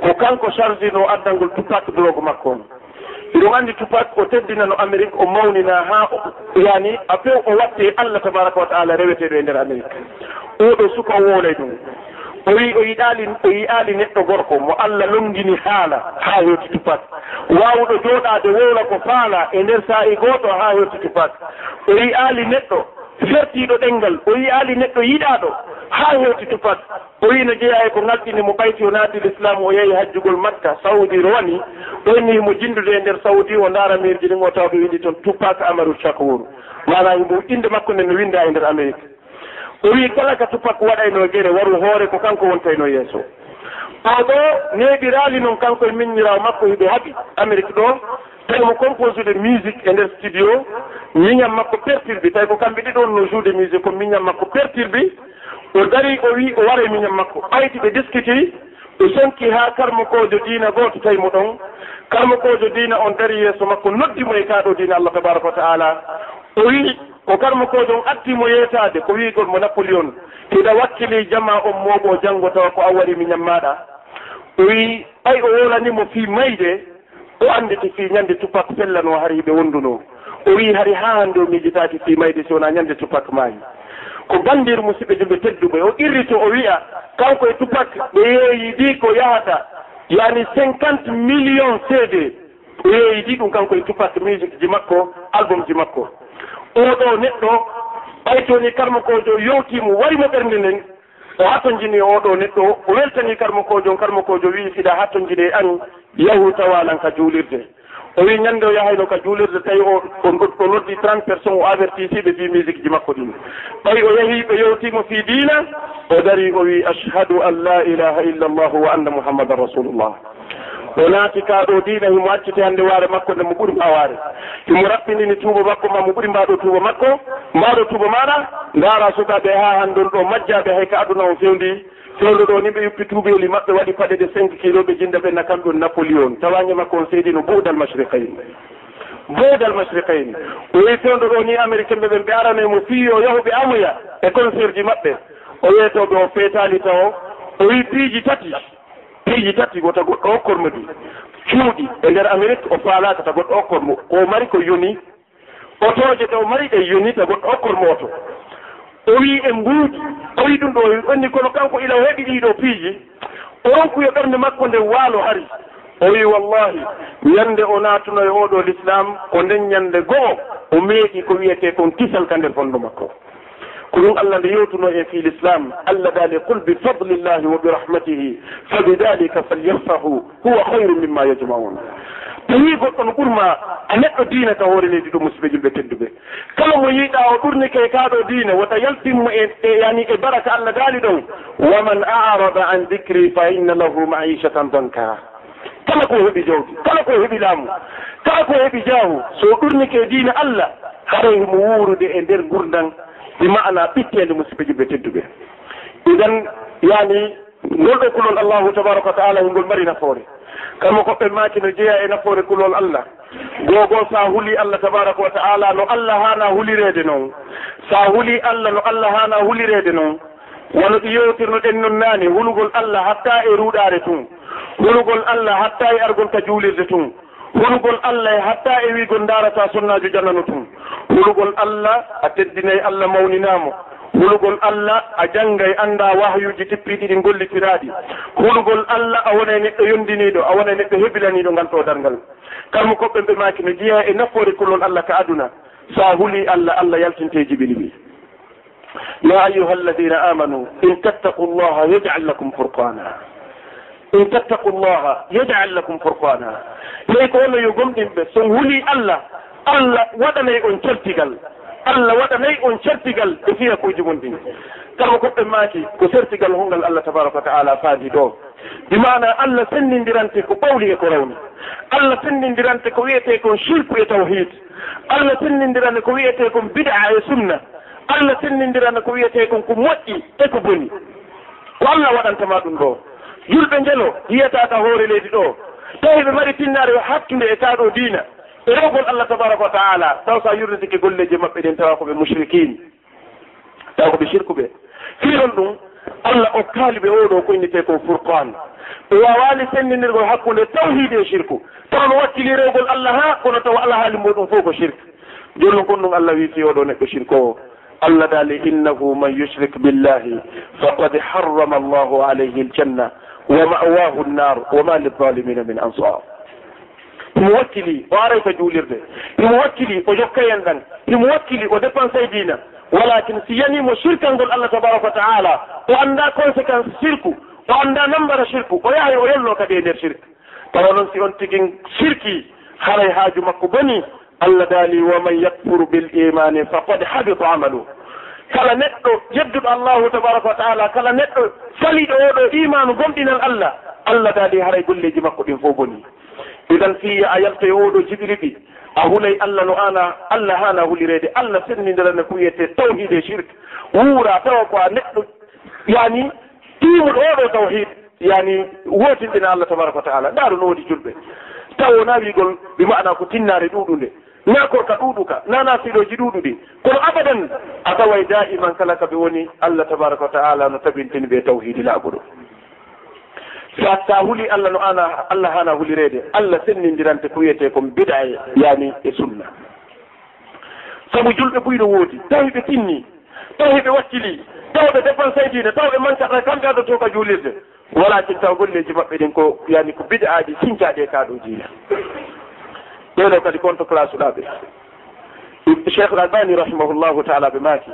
ko kanko chargé no addalngol tupak drogue makko on. iɗo anndi tupak o teddina no amérique o mawnina ha yani a few o watte allah tabaraka wa taala reweteɗo e nder amérique oɗo suka o woolay ɗum. O wi o yiɗali o yiyali neɗɗo gorko mo allah longini haala ha hewtitu tupak wawɗo jooɗaade wowla ko faala e nder saa'i goto ha hewtitu tupak o yiyali neɗɗo fertiɗo ɗengal o yiyaali neɗɗo yiɗaɗo haa hewti tupat o wiino jeeya e ko ngalɗini mo ɓayti o naati l'islam o yehi hajjugol makka sawdi rowani ɗoyni mo jindude e nder sawdi o ndaara mirji ɗin o tawko windi toon tupak amaru chakour mana mo inde makko nde no winda e nder amérique o wi kala ka tupak waɗayno gere waru hoore ko kanko wontayno yeeso. Oɗo neeɓiraali noon kanko e miññiraw makko e hiɓe haɓi amérique ɗo tawi mo composude musique e nder studio miñam makko pertirbi. Tawi ko kamɓe ɗiɗon no joude musique ko miñam makko pertirbi. O dari o wi o wara e miñam makko. Ɓayti ɓe discuti o sonki ha karmakojo diina goto tawi mo ɗon. Karmakojo diina on dari yeeso makko noddimo e kaɗo diina allah tabaraka wa taala. O wi o karmakojo on addimo yeetade ko wigol mo napoléon hiɗa wakkili jama on moɓo janngo tawa ko a wari miñam maɗa o wi ɓay o wolanimo fi mayde o anditi fi ñande tupak pellano har hiɓe wonduno o wi hari ha hande o miijitaki fi mayde si wona ñande tupak maayi. Ko bandir musidɓe jumɓe tedduɓe o irrito o wiya kanko e tupak ɓe yeeyi ɗi ko yahata. Yani cinquante million cd o yeeyi ɗi ɗum kanko e tupak musique ji makko album ji makko. Oɗo neɗɗo ɓaytoni karmakojo yowtimo warimo ɓernde nden o hattojini oɗo neɗɗo o weltani karmakojo karmakojo wi siɗa hattojine an yahu tawalan ka juulirde. O wi ñande o yahayno ka juulirde tawi o o noddi trente personnes o avertisiɓe ɓe musique ji makko ɗin. Ɓawi o yahi ɓe yewtimo fi diina o dari o wi ashhadu an la ilaha illa llahu wa anna muhammadan rasulullah. o naati ka ɗo diina himo accete hannde waare makko nde mo ɓuri ma waare. Himo rappindini tuuba makko ma mo ɓuri mbaɗo tuuba makko. Mbaɗo tuuba maɗa ndaara sukaɓe haa hanndon ɗo majjaɓe hay ka aduna o fewndi fewndo ɗo ni ɓe yuppi tuubeeli maɓɓe waɗi paɗe de cinq kilo ɓe jinda ɓe kamɓe napoli napoléon tawañe makko on seydino boudal masriqayn boudal masriqayn o wi fewndo ɗo ni américain ɓe ɓen ɓe arane mo fiyi o amoya e concert ji maɓɓe. O yeetoɓe o feetaani taw. O wi piiji tati. piiji tati wota goɗɗo o kormo cuuɗi e nder amérique o faalaka ta goɗɗo okkormo. O mari ko yoni. Otoje taw mari ɗe yoni ta goɗɗo okkormo oto. O wi e mbuuɗi o wi ɗum ɗo onni kono kanko ila heɓi ɗiɗo piiji. O ronkuyo ɓernde makko nde waalo hari. O wi wallahi ñande o naatuno e oɗo l'islam ko nden ñande go'o o meeɗi ko wiyete kon kisal ka nder fondu makko. ko ɗum allah nde yewtuno en fi l'islam allah daali qul bi fadlillahi wa bi rahmatihi fa bidalika falyafrahu huwa hayru mimma yajmaun. Tawi goɗɗo no ɓurma a neɗɗo diina ka hoore leydi ɗo musiɓe julɓe tedduɓe. Kala mo yiiɗa o ɓurnike e kaɗo diina wota yaltinmo e yani e baraka allah daali ɗon waman arada an dicri fa inna lahu maicatan donka kala ko heɓi jawdi kala ko heɓi laamu kala ko heɓi jaahu so ɓurnike e diina allah haray mo wuurude e nder gurdan bi ma'ana ɓittede musidɓe jiɓe tedduɓe. Idan yani nolɗo kulol allahu tabaraka wa taala e hongol mari nafoore. Kamo koɓɓe maaki no jeeya e nafoore kulol allah. Goo goo so a huli allah tabaraka wa taala no allah haana hulireede noon. So a huli allah no allah haana hulireede noon. Wono ɗi yewtirno ɗen noon naani hulugol allah hatta e ruuɗaare tun. Hulugol allah hatta e argol ka juulirde tun. hulugol allah e hatta e wigol darata sunnajo jannano tum hulugol allah a teddinayi allah mawninamo hulugol allah a jannga annda wahyuji tippiɗi ɗi gollitiraɗi hulugol allah a wona e neɗɗo yondiniɗo a wona e neɗɗo hebilaniɗo ngal ɗo darngal. Kalmo koɓɓe ɓe maki no jeeya e nafoore kullol allah ka aduna. Sa huli allah allah yaltinte jibini wi. Ya ayuha alladina amanu in tattaqu llaha yajal lakum furqana in tattaqu llaha yajal lakum furqana ley ko wonno yo gomɗin ɓe son huuli allah allah waɗanay on certigal allah waɗanay on certigal e fiyakuji mon ɗin kala koɓɓe maaki ko certigal hongal allah tabaraka wa taala faadi ɗo bimana allah sennidirante ko ɓawli e ko rawni allah sennidirante ko wiyete kon shirku e tawhid allah sennidirante ko wiyete kon bid'a e sunna allah sennidirante ko wiyete kon ko moƴƴi e ko boni ko allah waɗantama ɗum ɗo yulɓe ndelo yiyataka hoore leydi ɗo. Tawi ɓe mbaɗi pinnare hakkude e taɗo diina e rewgol allah tabaraka wa taala taw sa yurnitike golleji maɓɓe ɗen tawa koɓe mushrikine taw koɓe sirkuɓe fiiron ɗum allah okkaali ɓe oɗo ko innete ko furqan ɓe wawani sendinirgol hakkude tawhide e sirku tawa no wakkili rewgol allah ha kono tawa ala haali muɗum fof ko sirk jollo kon ɗum allah wiiti oɗo neɗɗo sirku o. Allah daali innahu man yushrik billahi faqad harrama allahu alayhi aljanna. wa ma'wahu nnar wa ma lilzalimina min ansar himo wakkili o aray ko juulirde. Himo wakkili o jokkayen ɗan himo wakkili o dépense e diina. Walakin si yanimo sirkal ngol allah tabaraka wa taala o annda conséquence sirku o annda nambara sirku o yahay o yello kadi e nder sirk tawa noon si on tigin sirki haray haaju makko boni allah daali waman yakfuru bil imani faqad habita amalu kala neɗɗo jedduɗo allahu tabaraka wa taala kala neɗɗo saliɗo oɗo imanu gomɗinal allah. Allah daade haray golleji makko ɗin fof boni. Idan fiya a yaltoye oɗo jiɓiriɓi a hulay allah no ana allah hana hulirede allah sennidirane ko wiyete tawhide shirque wuura tawa ko a neɗɗo yani timuɗo oɗo tawhid yani wotinɗina allah tabaraka wa taala. Ndaaro no woodi julɓe. Taw wona wigol ɓe maɗa ko tinnare ɗuɗunde nako ka ɗuɗuka nana siɗoji ɗuɗuɗi kono abadan a taway daiman kala kaɓe woni allah tabaraka wa taala no tabintini ɓe tawhidi laaɓuɗo sa sa huli allah no ana allah hana hulirede allah sennidirante ko wiyete ko bida e yani e sunna. Saabu julɓe ɓuyɗo woodi tawi ɓe tinni tawi ɓe wakkili taw ɓe dépense dine taw ɓe mankaɗa kamɓe addoto ka julirde. Walakin taw golleji maɓɓe ɗin ko yani ko bida aji sincaɗe e kaɗo diina ɓeeɗo kadi konto place uɗaɓe. Cheikh l albani rahimahullahu taala ɓe maaki.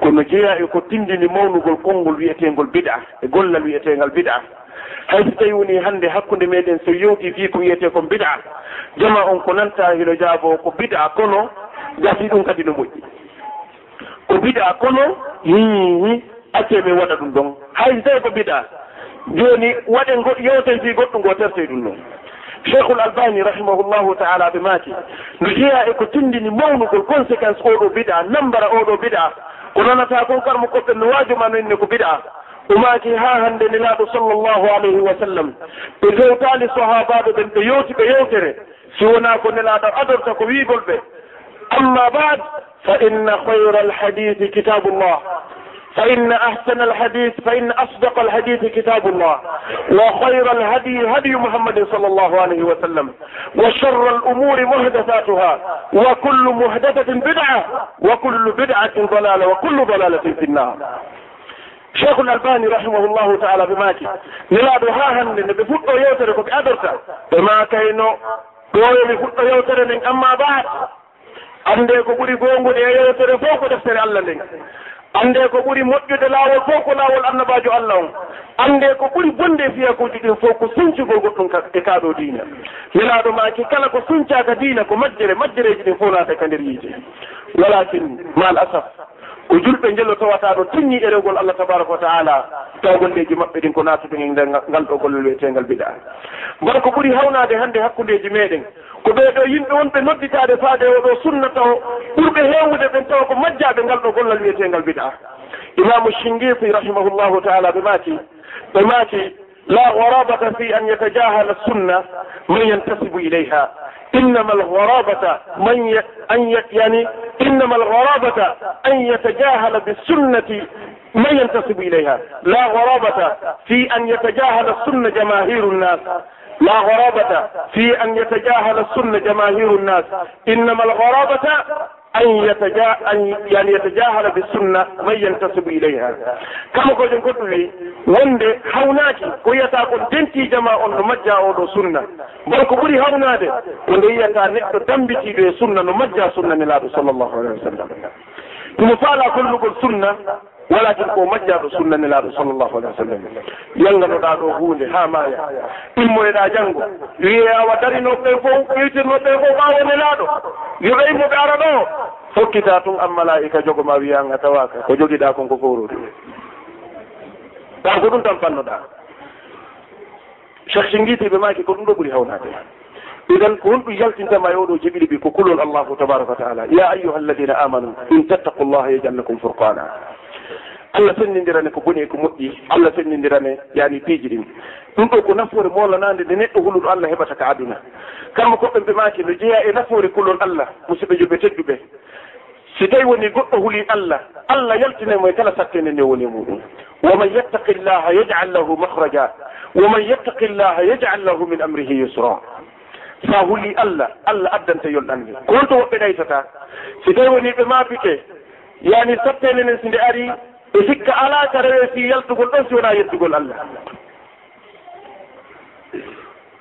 Kono jeeya e ko tindini mawnugol konngol wiyeteengol bid'a e gollal wiyetengal bid'a hay so tawi woni hannde hakkunde meɗen so yewti fi ko wiyete kon bid'a jama on ko nanta hino jaabo ko bid'a kono jati ɗum kadi no moƴƴi. Ko bid'a kono hihi acce min waɗa ɗum ɗon. Hay so tawi ko bid'a jooni waɗe yewten fi goɗɗum ngo terte ɗum noon. cheikhul albani rahimahullahu taala ɓe maaki no jeeya e ko tindini mawnugol conséquence oɗo biɗa nambara oɗo biɗa ko nanata kon karmo koɓɓe no waajumanoinne ko biɗa. Umaaki haa hannde nelaaɗo sallllahu alayhi wa sallam. Ɓe fewtaali sahabaɓe ɓen ɓe yewti ɓe yewtere. Si wona ko nelaaɗo adorta ko wiigol ɓe amma bad fa inna hayra alhadisi kitabullah فإن أحسن الحديث فإن أصدق الحديث كتاب الله وخير الهدي هدي محمد صلى الله عليه وسلم وشر الأمور محدثاتها وكل محدثة بدعة وكل بدعة ضلالة وكل ضلالة في النار. شيخ الألباني رحمه الله تعالى بماكي نلعب هاهن بفوت يوتر كوك أدرتا بما كينو fuɗɗo yewtere nden amma baat ande ko ɓuri gongude e yewtere fof ko deftere allah nden ande ko ɓuri moƴƴude laawol fof ko laawol annabajo allah on. Ande ko ɓuri bonde fiyakuji ɗin fof ko suncugol goɗɗum e kaaɗo diina. Welaaɗo maaki kala ko suncaka diina ko majjere majjereji ɗin fof naata ka nder yiite. Walakin mal asaf. ko julɓe njelo tawata ɗo tinni ɗerewgol allah tabaraka wa taala tawgonɗeji maɓɓe ɗin ko natude e nder ngal ɗo gollol wiyetegal biɗa. Mbar ko ɓuri hawnade hannde hakkundeji meɗen ko ɓe ɗo yimɓe wonɓe nodditade faade oɗo sunna taw ɓurɓe hewude ɓen tawa ko majjaɓe ngal ɗo gollal wiyetegal biɗa. Imamu shingiti rahimahullahu taala ɓe maaki ɓe maaki la garabata fi an yatajahala sunna man yantasibu ilayha innama algarabata man an yani innama algarabata an yatajahala bisunnati man yantasibu ilayha la garabata fi an yatajahala sunna jamahiru nnas la garabata fi an yatajahala sunna jamahiru nnas innama algarabata إنما الغرابة أن يتجا أن يعني يتجاهل بالسنة من ينتسب إليها كما قلت قلت لي وند هوناكي كويتا كون دنتي جماعة نمجا أو سنة بل كبري هونادي وند يتا نقط تنبتي دو سنة نمجا سنة نلاد صلى الله عليه وسلم ثم فعل كل سنة walakin ko majjaɗo sunnanilaɗo sallllahu alih wa sallam. Yalganoɗa ɗo hunde ha maya immoyeɗa janggo wiye awa darinoɓe fo ɓeytirnoɓe fo fof ɓawonelaɗo yoɓe immoɓe ara ɗo. Fokkita tun an malaika jogoma wiyanga tawaka ko joguiɗa kon ko fowrude ɗa ko ɗum tan fannoɗa cheikh singuitiɓe maki ko ɗum ɗo ɓuuri hawnade. Idan ko honɗum yaltintama e oɗo jiɓiri ɓi ko kulol allahu tabaraka wa taala ya ayuha alladina amanu in tattaqu tattaqullaha yajannakum furqana. allah sennidirane ko boni e ko moƴƴi. Allah sennidirane yani piiji ɗin. Ɗum ɗo ko nafoore molanande nde neɗɗo huluɗo allah heɓata ka aduna. Kamma koɓɓe mbemaki no jeeya e nafoore kulol allah musidɓe joɓe tedduɓe. Si tawi woni goɗɗo huuli allah allah yaltinemo e kala sattende nde woni e muɗum. Waman yattaqi llaha yajal lahu mahraja waman yattaqi llaha yajal lahu min amrihi yusra. Sa huuli allah allah addanta yolɗande ko wonto woɓɓe ɗaytata? Si tawi woni ɓe maabike yani sattende nden si nde ari e sikka ala ka rewe fi yaltugol ɗon si wona yettugol allah.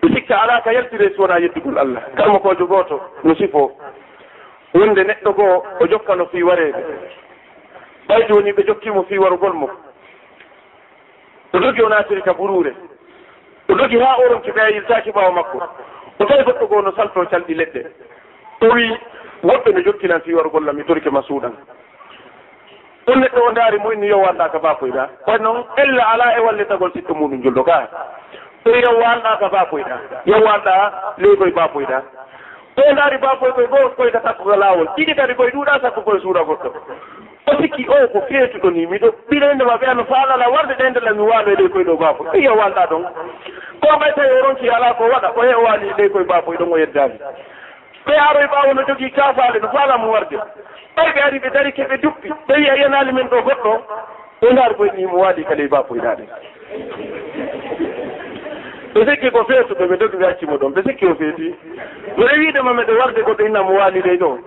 E sikka ala ka yaltire si wona yettugol allah. Kalmo kojo gooto no sifo wonde neɗɗo goo o jokkano fi wareede. Ɓay jooni ɓe jokkimo fi warugol mo. O dogi o naatiri ka buruure. O dogi haa oronki ɓe yiltaaki ɓaawo makko. O tawi goɗɗo goo no salto calɗi leɗɗe. O wii woɓɓe no jokkinan fi warugol lam mi torike ma suuɗan ɗon neɗɗo o ndaari mum inni yo wannda ka bafoyɗa way noon ella ala e wallitagol sitto muɗum julɗo ka o yo wanɗa ka bafoyɗa yo wanɗa leykoye bapoyɗa o ndaari bapoy koye goo koyta sakkugo laawol. Ɗiɗi kadi koye ɗuuɗa sakkugoye suura goɗɗo. O sikki o ko feetuɗo ni miɗo ɓilendema ɓe ano faalala warde ɗendela mi waalo e ley koye ɗo bapoy ɗum yo wanɗa ɗon. Ko ɓay tawi e o ronki ala ko waɗa o he o waali ley koye bapoy e ɗon o yeddaani. ɓe aroye ɓawo no jogii kaafaale no faala mo warde. Ɓay ɓe ari ɓe dari keɓe duppi. Ɓe wi a yanali men ɗo goɗɗo ɓe ndaar koye ni mo waali kala e baapoyɗaaɗe ɓe sikki ko feetuɓe ɓe dogi ɓe accimo ɗon. Ɓe sikki o feeti. Mi rewiidema meɗe warde goɗɗo inna mo waali ley ɗo.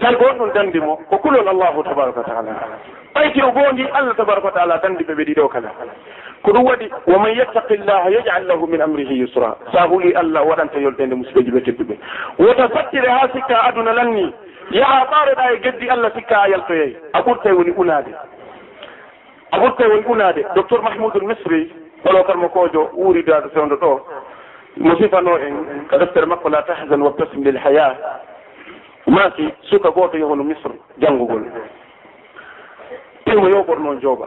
tan ko on dandi mo ko kulol allahu tabaraka wa taala. Ɓayti o gondi allah tabaraka wa taala dandi ɓe ɓe ɗiɗo kala. Ko ɗum waɗi wo man yattaqi llaha yajal lahu min amrihi yusra. Sa huli allah waɗanta yoltende musibeji ɓe tedduɓe wota sattire ha sikka aduna lanni yaha ɓaroɗa e geddi allah sikka a yaltoyey a ɓurtay woni unade a ɓurtay woni unade docteur mahmoudou misri olo mo kojo uuridade fewdo ɗo mo sifano en ka deftere makko la tahzan wabtasim lil haya maaki suka gooto yahono misre janngugol timo yowɓoto noon jooɓa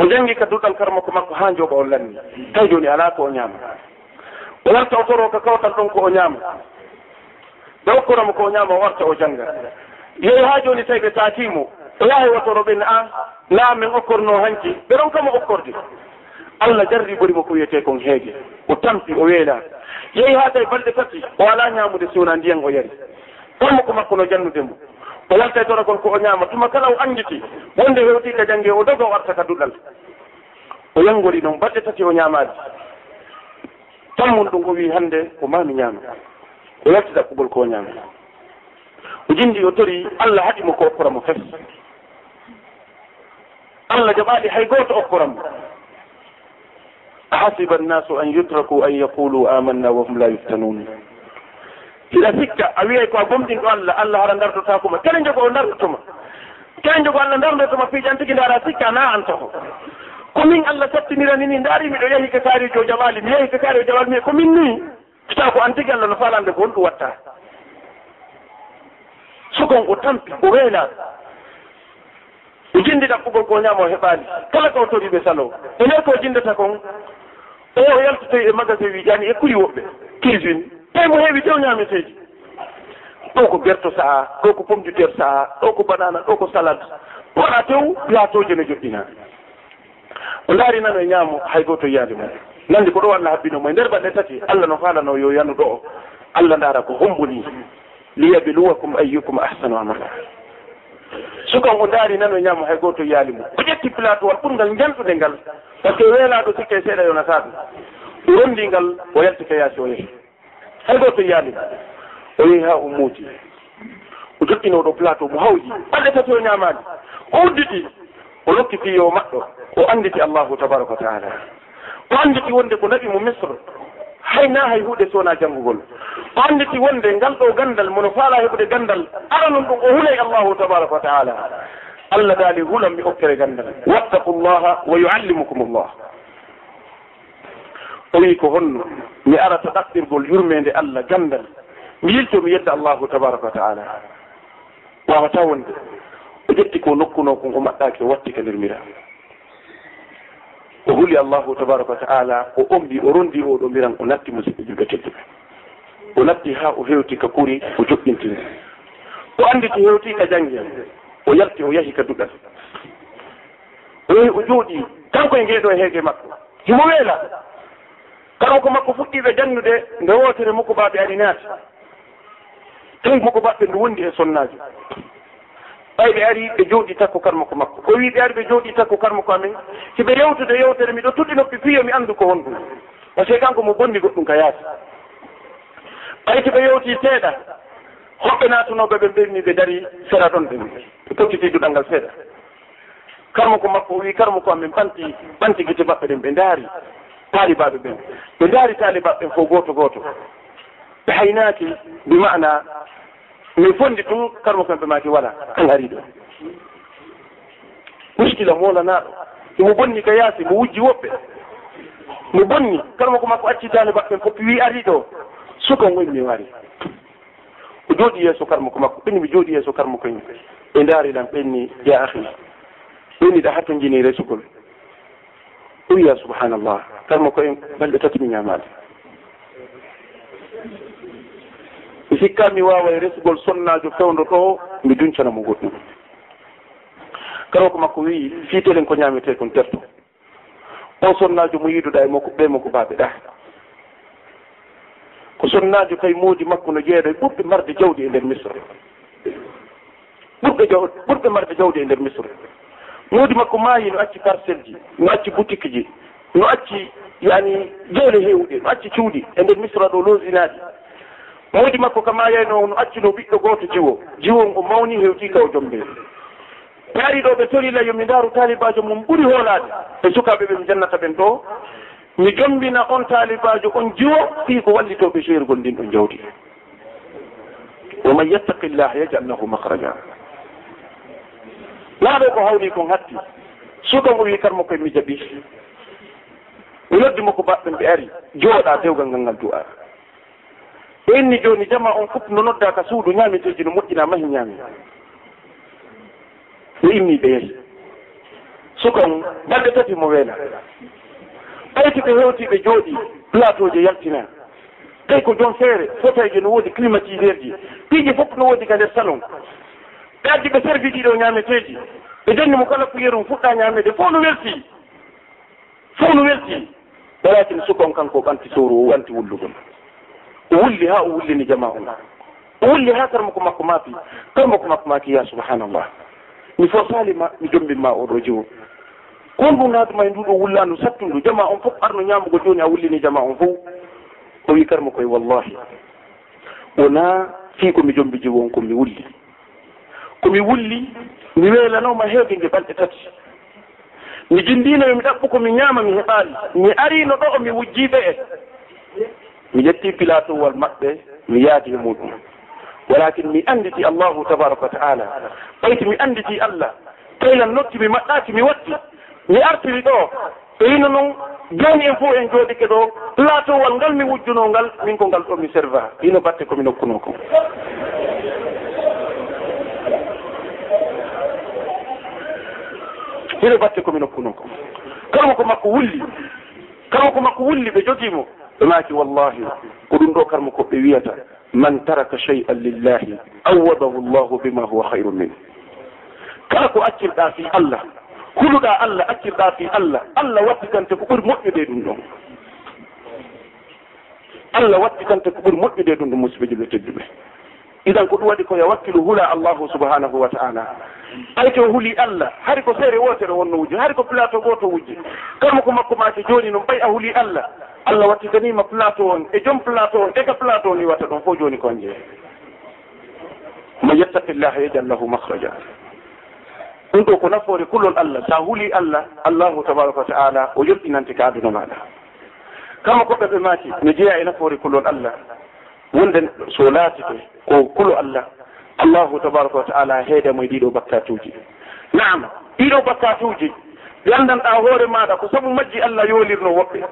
o janngi kadduɗal kara makko makko haa jooɓa o lanni. Tawi jooni alaa ko o ñaama. O warta o toro ka kawtal ɗon ko o ñaama. Ɓe hokkuramo ko o ñaama o warta o jannga. Yehi haa jooni tawi ɓe taatimo o yaha e wotoro ɓen a ah, naa min okkorno hanki. Ɓe ɗon kama okkorde allah jarri ɓuri mo ko wiyete kon heege. O tampi o weela. Yehi ha tawi balɗe tati o ala ñamude si wona ndiyan o yari. Kammo ko makko no jannude mo. O walta tora kon ko o ñaama tuma kala o annditi? Wonde hewti ka jange o doga o arta ka duɗal. O yangori noon balɗe tati o ñaamaade. Tammum ɗum o wi hannde ko mami ñaama. O yalti ɗaɓɓugol ko ñaama. O jindi o tori allah haɗimo ko okkora mo fes. Allah jaɓaɗi hay goto okkoramo. ahasiba annasu an yutraku an yaqulu amanna wa hum la yuftanun hiɗa sikka a wiyay ko a gomɗinɗo allah allah haɗa dardotakuma kene jogo o dardotoma kene jogo allah dardotoma piijantigi ndaara sikka na an toho komin allah sattinirani ni ndaari miɗo yehi ko kaarijo jamali mi yehi ko o jamali mi komin ni ta ko an tigi allah no falande ko honɗum watta sukon o tampi o weela o jindi ɗaɓɓugol ko ñama o heɓali kala ko toriɓe salo e nder ko jindata kon tawi o yaltotoy e magasin wijani ekkuli woɓɓe. Cuisine. Tawi mo heewi tew ñameteji ɗo ko berto saha ɗo ko pomme du terre saha ɗo ko banana ɗo ko salade. Waɗa tew yaatooje no joɗɗina. O laari nano e ñaamo hay goto yiyaade mum. Nandi ko ɗo allah habbino mo e nder baɗɗe tati allah no haalano yo yanu ɗo. O allah ndaara ko homboni liyabluwakum ayyukum ahsanu amala. sukan o ndaari nano ñaama hay gooto yaali mum. O ƴetti platewal ɓurgal jalɗude ngal par ce que weelaaɗo sikke e seeɗa yonata ɗum rondi ngal o yalti ka yaasi o yehi. Hay gooto yaali o yehi haa o muuti o joɗɗino ɗo plateau mo hawji ɓalɗe tati o ñaamaani. O udditi o nokki yo maɗɗo o annditi allahu tabaraka wa taala. O annditi wonde ko naɓi mo misre hayna hay huuɗe sowona janngugol o anditi wonde ngal ɗo ganndal mono faala heɓude ganndal aranum ɗum o hulay allahu tabaraka wa taala. Allah daali hulam mi okkere ganndal wattaqu llaha wa yuallimukum llah o wii ko honno mi arata ɗaɓɓirgol yurmeende allah ganndal mi yilto mi yedda allahu tabaraka wa taala. Wawata wonde. O ƴetti ko nokkuno kon o maɗɗaaki o watti e ka ndirmiraa o huli allahu tabaraka wa taala o ombi o rondi oɗo mbiran o natti musidɓe julɓe tedduɓe. O natti ha o hewti ka kuri o joɓɓintini o andi to hewti ka jangiyan o yalti o yahi ka duɗal. O yahi o jooɗi kanko e ngeeɗo e heege makko. Himo weela. Kanko ko makko fuɗɗiɓe jannude nde wotere mukko baɓe ani naati. Tan mukko baɓɓe ndu wondi e sonnaji ɓay ɓe ari ɓe jooɗi takko karmako makko. O wi ɓe ari ɓe jooɗi takko karmako amen. Siɓe yewtude yewtere miɗo tuɗɗi noppi piyo mi anndu ko wonɗum par ce que kanko mo bonni goɗɗum ka yaasi. Ɓay to ɓe yewti seeɗa hoɓɓe naatunoɓe ɓe ɓenni ɓe dari sera ɗon ɓe ɓe tokkiti duɗal ngal seeɗa karmako makko o wi karmako amen ɓanti ɓanti gite maɓɓe ɗen ɓe ndaari taalibaɓe ɓen ɓe ndaari taalibaɓe ɓen fof gooto gooto. Ɓe haynaaki bi mana min fondi ɗum karmo kamɓe maaki wala kan ari ɗo. Muskila molanaɗo imo bonni ka yaasi mo wujji woɓɓe. Mo bonni karmo ko makko acci daande baɓɓen foppi wi ari ɗo sukan woni mi wari. O jooɗi yeeso karmo ko makko ɓenni mi jooɗi yeeso karmo koymi ɓe ndaari ɗam ɓenni ya ahi ɓenni ɗa hatto jini resugol o wiya subhanallah karmo koyen balɗe tati mi ñamade hikka mi wawa e resugol sonnajo fewdo ɗo mi duñcanamo goɗɗum. Kala ko makko wi fiitelen ko ñamete kon terto. O sonnajo mo yiiduɗa e makko ɓe makko baɓe ɗa. Ko sonnajo kay moodi makko no jeeɗo ɓurɓe marde jawdi e nder misre. Ɓurɓe jaw ɓurɓe marde jawdi e nder misre. Moodi makko maayi no acci parcelle ji no acci boutique ji no acci yani jeele hewɗe no acci cuuɗi e nder misra ɗo losinaɗi mawdi makko kama yeyno no accuno ɓiɗɗo gooto jiwo jiwon o mawni hewti ka o jombe mbeel taari ɗo ɓe torila yomi ndaaru taalibajo mum ɓuri hoolaade. E sukaaɓe ɓe mi jannata ɓen ɗo. Mi jombina on taalibajo on jiwo fii ko wallitooɓe seergol ndin ɗon jawdi waman yattaqi llah yajal lahu mahraja naaɗo ko hawri kon hatti suka mo wi karmo koye mi jaɓi. Mi noddi makko baɓɓen ɓe ari jooɗa dewgal ngal ngal du'a ɓe inni joni jama on fof no nodda ka suudu ñaameteji no moƴƴina mahi ñaami ɓe inni ɓe yehi sukan balɗe tati mo weela. Ɓayti ko hewti ɓe jooɗi plateau je yaltina tawi ko joom feere fotayje no woodi climatiseur ji. Piiji fof no woodi ka nder salon. Ɓe addi ɓe servi ɗiɗo ñaameteeji. Ɓe janni mo kala kuyerum fuɗɗa ñaamede fof no welti fof no welti walakin sukon kanko ɓanti sowru o wanti wullugol o wulli ha o wullini jama on o wulli ha karma ko makko maafi. Karma ko makko maaki ya subhanallah. Mi fo salima mi jombinma oɗo jiwo kon ɗum naatuma e nduɗo wullandu sattundu jama on fof arno ñamugo joni a wullini jama on fof. O wi karma koye wallahi. Wona fii komi jombi jiwo on komi wulli. Komi wulli mi weelanoma heewde nge balɗe tati. Mi jindino yomi ɗaɓɓu komi ñaama mi heɓaali. Mi arino ɗo mi wujjiɓe e. mi yetti pilatowol maɓɓe mi yaadi e muɗum. Walakin mi anditi allahu tabaraka wa taala ɓayti mi anditi allah. Taylan nokkimi maɗɗaki mi watti. Mi artiri ɗo. E yino noon joni en fof en jooɗike ɗo platowal ngal mi wujjuno ngal min ko ngal ɗo mi serva. Hino batte komi nokkuno ko. Hino batte komi nokkuno ko. Kalmo ko makko wulli. Kalmo ko makko wulli ɓe jogimo ɓe maaki wallahi ko ɗum ɗo karma koɓe wiyata man taraka cheyan lillahi awadahu llahu bima huwa hayru min. Kala ko accirɗa fi allah huluɗa allah accirɗa fi allah allah wattitante ko ɓuri moƴƴude ɗum ɗon. Allah wattitante ko ɓuri moƴƴude ɗum ɗum musibeji ɓe e tedduɓe. Idan ko ɗum waɗi koye wakkilu hula allahu subhanahu wa taala. Ay to huuli allah hari ko feere wotere wonno wujji hari ko plateau goto wujji. Kala ko makko maake joni noon ɓay a huuli allah. allah wattitanima plateau on e joom plateau on ega plateau ni watta ɗon fof joni kon jeeya man yettaqillaha yajal lahu mahraja ɗum ɗo ko nafoore kullon allah sa huuli allah allahu tabaraka wa taala o yonɗinante ka aduna maɗa. Kama koɓɓe ɓe maaki no jeeya e nafoore kullon allah. Wonde so laatike ko kulo allah allahu tabaraka wa taala heedamo e ɗiɗo bakkatuji naam ɗiɗo bakkatuji ɓe anndanɗa hoore maɗa ko sabu majji allah yolirno woɓɓe.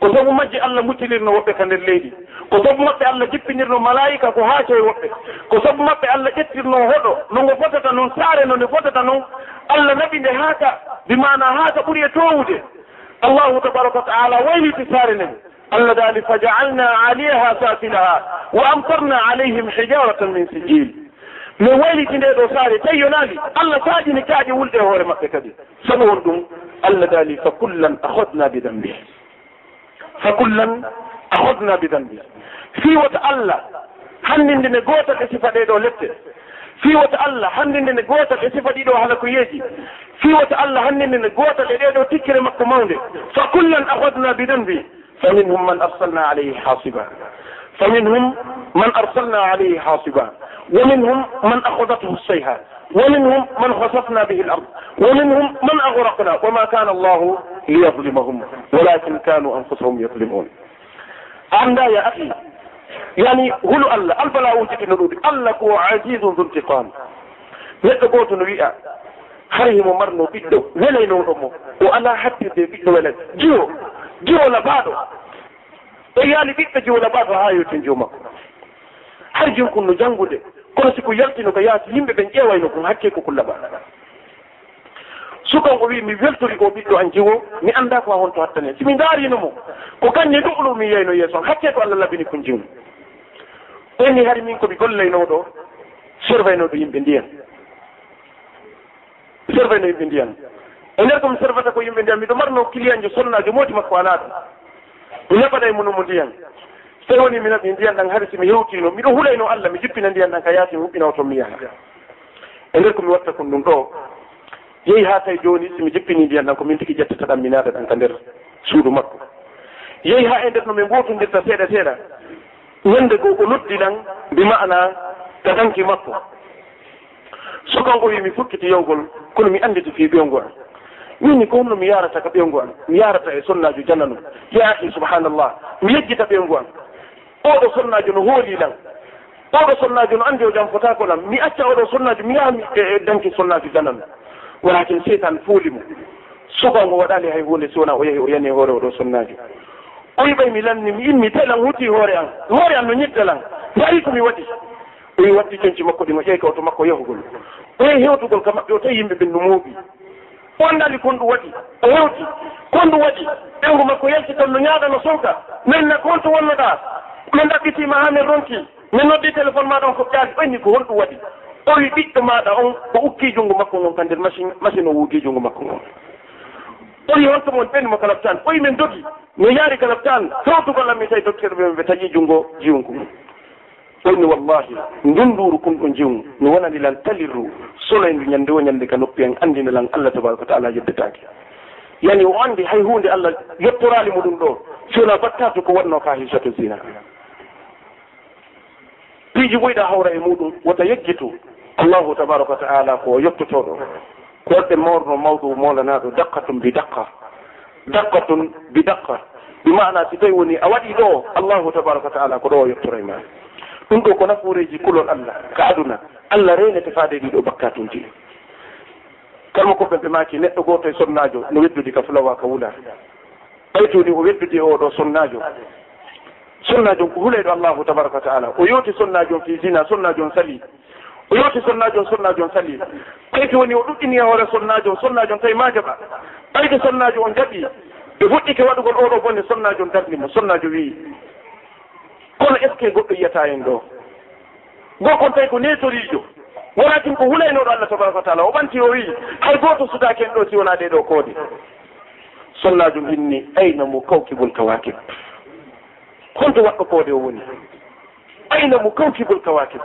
ko sabu majji allah muccilirno woɓɓe ka nder leydi. Ko sabu maɓɓe allah jippinirno malayika ko haaco e woɓɓe. Ko sabu maɓɓe allah ƴettirno hoɗo no ngo fotata noon saare no nde fotata noon allah naɓi nde haaka bimana haaka ɓuri e towude allahu tabaraka wa taala wayliti saare nden. Allah daali fajaalna aliyaha safilaha wa amtarna alayhim hijaratan min sijil min wayliti nde ɗo saare tawi yonaali allah saadini kaaƴe wulɗe e hoore maɓɓe kadi. Sabu won ɗum allah daali fa kullan ahodna bi dambihi fa kullan ahodna bi dambi fiwata allah hanndinde nde gootal e sifa ɗeɗo lette. Fiwata allah hanndinde nde gootal e sifa ɗiɗo yeeji fiwata allah hanndinde nde gootal e ɗeɗo tikkire makko mawnde. Fa kullan ahodna bi dambi fa minhum man arsalna alayhi hasiba. Fa minhum man arsalna alayhi hasiba. Wa minhum man ahadathu sayha. wa minhum man hasafna bihi lard wa minhum man agraqna wa ma kana allahu liyadlimahum walakin kanu anfusahum yadlimun anda ya يظلمون yani hulu allah albala قولوا الله البلا وجد نرود الله هو عزيز ذو انتقام. يتقوت نبيئة harihimo marno ɓiɗɗo welaynoɗo mo o ala hattirde ɓiɗɗo welay jiwo jiwo labaɗo ɗo yaali ɓiɗɗo jiwo labaɗo ha yewten jow makko har jiw no janngude kono siko yaltino ko yaati yimɓe ɓen ƴeewayno kon hakke ko kulla baɗaɗa sukan o wi mi weltori ko ɓiɗɗo an jiwo mi annda ko a honto hattane. Simi ndaarino mo ko kanne ɗo'lo mi yeyno yeeso hakke ko allah labini kon jiwmi ɓenni hari min komi gollaynoɗo servaynoɗo yimɓe ndiyan. Servayno yimɓe ndiyan. E nder komi servata ko yimɓe ndiyan miɗo marno client jo sonnajo mooti makko alaaɗo mi naɓaɗa e munomo ndiyan. sey woni mino ɗi ndiyan ɗan haari somi hewtino miɗo hulayno allah mi jippina ndiyan ɗan ka yaasi mi huɓɓinaw toon mi yaha. E nder komi watta kon ɗum ɗo yehi ha tawi joni somi jippini ndiyan ɗan komin tigui ƴettata ɗan mi naata ɗan ka nder suudu makko. Yehi ha e nder no min mbotondirta seeɗa seeɗa ñande goo o noddi ɗan mbi mana ta tatanki makko sukanko wi mi fukkiti yewgol kono mi annditi fi ɓeyongo an. Minni ko honno mi yarata ka ɓeyongo an mi yarata e sonnajo jannano yaahi subhanallah mi yejjita ɓeyongo an. oɗo sonnajo no hooli nan oɗo sonnajo no andi o e jam fotako nan mi acca oɗo sonnajo mi yaha e, e danki sonnajo janan. Walakin seytan fooli mo. Sukango waɗali hay hunde sowona o yehi o yani hoore oɗo sonnajo o yiɓay mi lanni mi immi telan hutti hoore an hoore an no ñiddalan tawi komi waɗi. O wi watti coñci makko ɗin o ƴeewi kawto makko yahugol. O yehi hewtugol ka maɓɓe o tawi yimɓe ɓen no mooɓi on dali kon ɗum waɗi. O hewti. Kon ɗum waɗi. Ɓengu makko yalti tan no ñaaɗa no sowka min na kon to wonnoɗa min ɗaɓɓitima ha min ronki. Min noddi téléphone maɗa on ko ƴaali ɓanni ko honɗum waɗi. O wi ɓiɗɗo maɗa on ko ukki junngo makko ngon ka nder machine machine o wuugi junngo makko ngon. O wi honto mon ɓennimo kalaptan o wi min dogi mi yaari kalaptan sowtugol am mi tawi docteur ɓe ɓe taƴi junngo jiwngu o wi wallahi ndunduru kon ɗo jiwngu mi wonani lan talirru solo en ndu ñannde o ñannde ka noppi en anndina lan allah tabaraka wa taala yeddetaake yani o anndi hay huunde allah yettoraali muɗum ɗo sona battatu ko waɗno ka hisato zina. piiji ɓoyɗa hawra e muɗum wota yeggitu allahu tabaraka wa taala ko yettotoɗo koɗɗe mawrno mawɗo molanaɗo dakkatum bi daqqa dakkatum bi daqqa. Ɗi mana si tawi woni a waɗi ɗo allahu tabaraka wa taala ko ɗo o yettora e ma. Ɗum ɗo ko nafuureji kulol allah ka aduna. Allah renete faade ɗiɗo bakkatuji kalma koɓɓen ɓe maki neɗɗo goto e sonnajo no weddudi ka fulawa ka wula. Ɓaytuni o weddudi e oɗo sonnajo. sonnajon ko huuleyɗo allahu tabaraka wa taala. O yewti sonnajon fi zina sonnajon sali o yewti sonnajon sonnajon sali salli kayfi woni o ɗuɗɗini hoore sonnajon sonnajon tawi ma jaɓa ɓayde sonnajo on jaɓi ɓe fuɗɗike waɗugol oɗo bonde sonnajon darnimo sonnajo mo wii. Kono est ce que goɗɗo yiyata en ɗo? Gokon tawi ko netorijo wonakin ko hulaynoɗo allah tabaraka wa taala o ɓanti o wii hay goto sudaki en ɗo si wona ɗeɗo koode sunnajo inni ayna mo kawkibol kawakib. holdo waɗɗo koode o woni. Ayna mo kawtibol kawakib.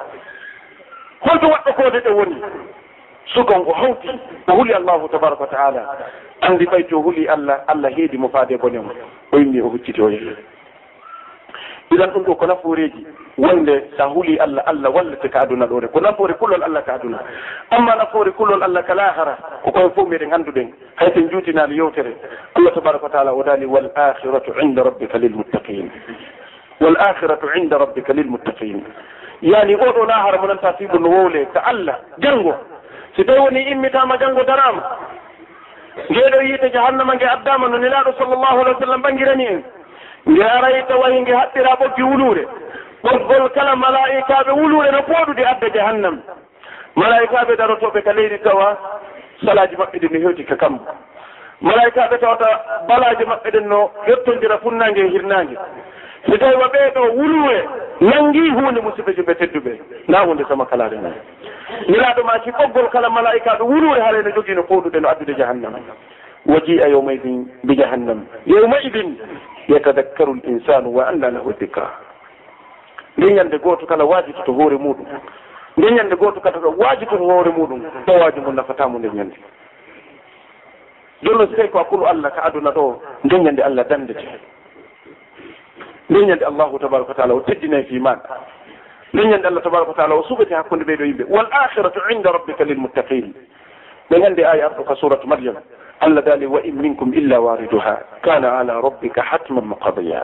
Holdo waɗɗo koode ɗe woni. Sugon o hawti o huli allahu tabaraka wa taala. Andi ɓay to huli allah allah heedi mo faade bone mo. O yimni o hucciti o yehi ilan ɗum ɗo ko naforeji wonde sa huli allah allah wallete ka aduna ɗore ko nafoore kullol allah ka aduna. Amma nafoore kullol allah ka lahara ko koye fof meɗen annduɗen hayten juutinaali yewtere allah tabaraka wa taala o daali wal akhiratu inda rabbika lilmuttaqin wal akhiratu inda rabbika lilmuttaqin yani oɗo lahara mo nanta fiɓu no wowle ka allah janngo si tawi woni immitama janngo darama ngeɗo yiite jahannama nge addama no nelaɗo sallllahu alih wa sallam ɓangirani en. Nge aray tawayi nge haɓɓira ɓoggi wuluure. Ɓoggol kala malaikaɓe wuluure no pooɗude adda jahannam. Malaikaɓe darotoɓe ka leydi tawa salaji maɓɓe ɗi no hewti ka kambo malaikaɓe tawata balaji maɓɓe ɗen no yettodira funnague e hirnague so tawi ma ɓeeɗo wuluwe nangi hunde musidɓeji ɓe tedduɓe. Nda hunde sama kalade mum niraaɗo ma si ɓoggol kala malaika ɗo wuluwe haara no jogui no fowɗuɗe no addude jahannama waji a yawma idin bi jahannam. Yawma idin yetadakkaru l insanu wa anna lahu dicra nde ñande goto kala waajitoto hoore muɗum. Nde ñande goto kala ɗo waajitoto hoore muɗum ɗowaaji mum nafatamo nde ñande jonnon so tawi ko akkulu allah ka aduna ɗo nde ñande allah dandete leñande allahu tabaraka wa taala o teddinayi e fi maɗa leñande allah tabaraka wa taala o suɓete hakkunde ɓeeɗo yimɓe. Wal akhiratu inda rabbika lilmuttaqin ɓe gandi aya arɗo ka suratu maryam. Allah dali wa in minkum illa wariduha. Kana ala rabbika hatman maqadiya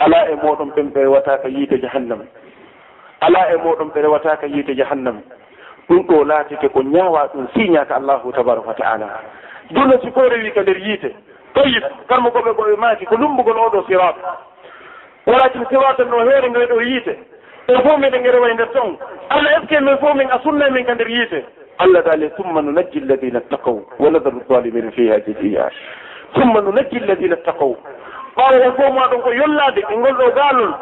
ala e moɗon ɓen ɓe rewataka yiide jahannam. Ala e moɗon ɓe rewataka yiide jahannam. Ɗum ɗo laatete ko ñawa ɗum siñaka allahu tabaraka wa taala. Dunno si ko rewi ka nder yiite. Tayib karmo koɓe koɓe maaki ko lumbugol oɗo sirat wona caka siwatan no heere nde ɗo yiite. Ɗen fof miɗen ngere way nder ton allah est ce que min fof min a sunna e min ka nder yiite? Allah daali summa nu najji alladina ttaqaw wa nadaru zalimina fiha jadiya summa nu najji alladina ttaqaw ɓawo won e fof maɗon ko yollade e ngol ɗo gaalol.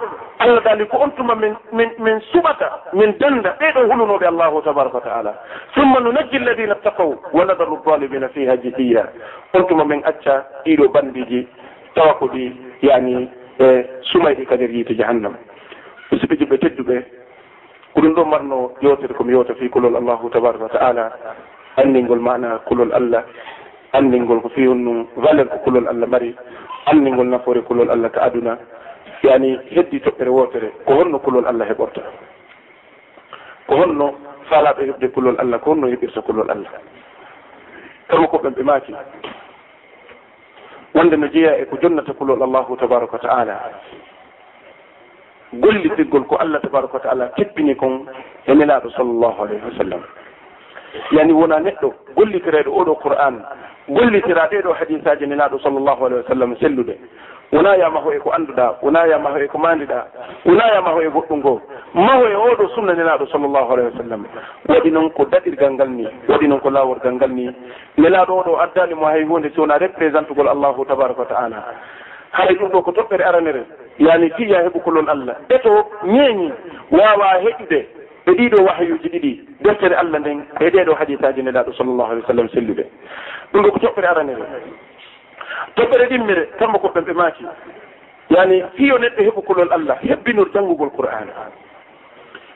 Allah daali ko on tuma min min min suɓata min danda ɓeeɗo hulunoɓe allahu tabaraka wa taala. Summa nu najji alladina ttaqaw wa nadaru zalimina fiha jadiya on tuma min acca ɗiɗo bandiji tawa ko ɗi yani e sumayɗi e kadir yiite jahannam musidɓe juɓɓe tedduɓe ko ɗum ɗo marno yewtere komi yewta fi kulol allahu tabaraka wa taala anndingol mana kulol allah anndingol ko fi honno valeur ko kulol allah mari anndingol nafoore e kulol allah ka aduna. Yani heddi toɓɓere wotere ko honno kulol allah heɓorta. Ko honno faalaɓe heɓde kulol allah ko honno heɓirta kulol allah. Kamo koɓɓen ɓe maaki wonde no jeeya e ko jonnata kulol allahu tabaraka wa taala. Gollitirgol ko allah tabaraka wa taala teppini kon e nelaaɗo sallllahu alayhi wa sallam. yani wona neɗɗo gollitireɗo oɗo qur'an gollitira ɗeɗo hadisaji nenaɗo sallllahu alahi wa sallam sellude. Wona yamaho e ko annduɗa wona yamaho e ko mandiɗa wona yamaho e goɗɗum ngo maho e oɗo sunna nelaɗo sallllahu alahi wa sallam. Waɗi noon ko daɗirgal ngal ni waɗi noon ko laworgal ngal ni. Nelaɗo oɗo addani mo hay hunde sowona représente gol allahu tabaraka wa taala. Hay ɗum ɗo ko toɓɓere aranere. Yani tiya heɓu kolol allah. Eto ñeeñi wawa heƴude. ɓe ɗiɗo wahayuji ɗiɗi deftere allah nden e ɗeɗo hadisaji nelaɗo sallllahu alih w sallam sellude. Ɗum ɗo ko toɓɓere aranere. Toɓɓere ɗimmire tamma goɗɗon ɓe maaki. Yani fiyo neɗɗo heɓu heɓukolol allah hebbinor janngugol qur'an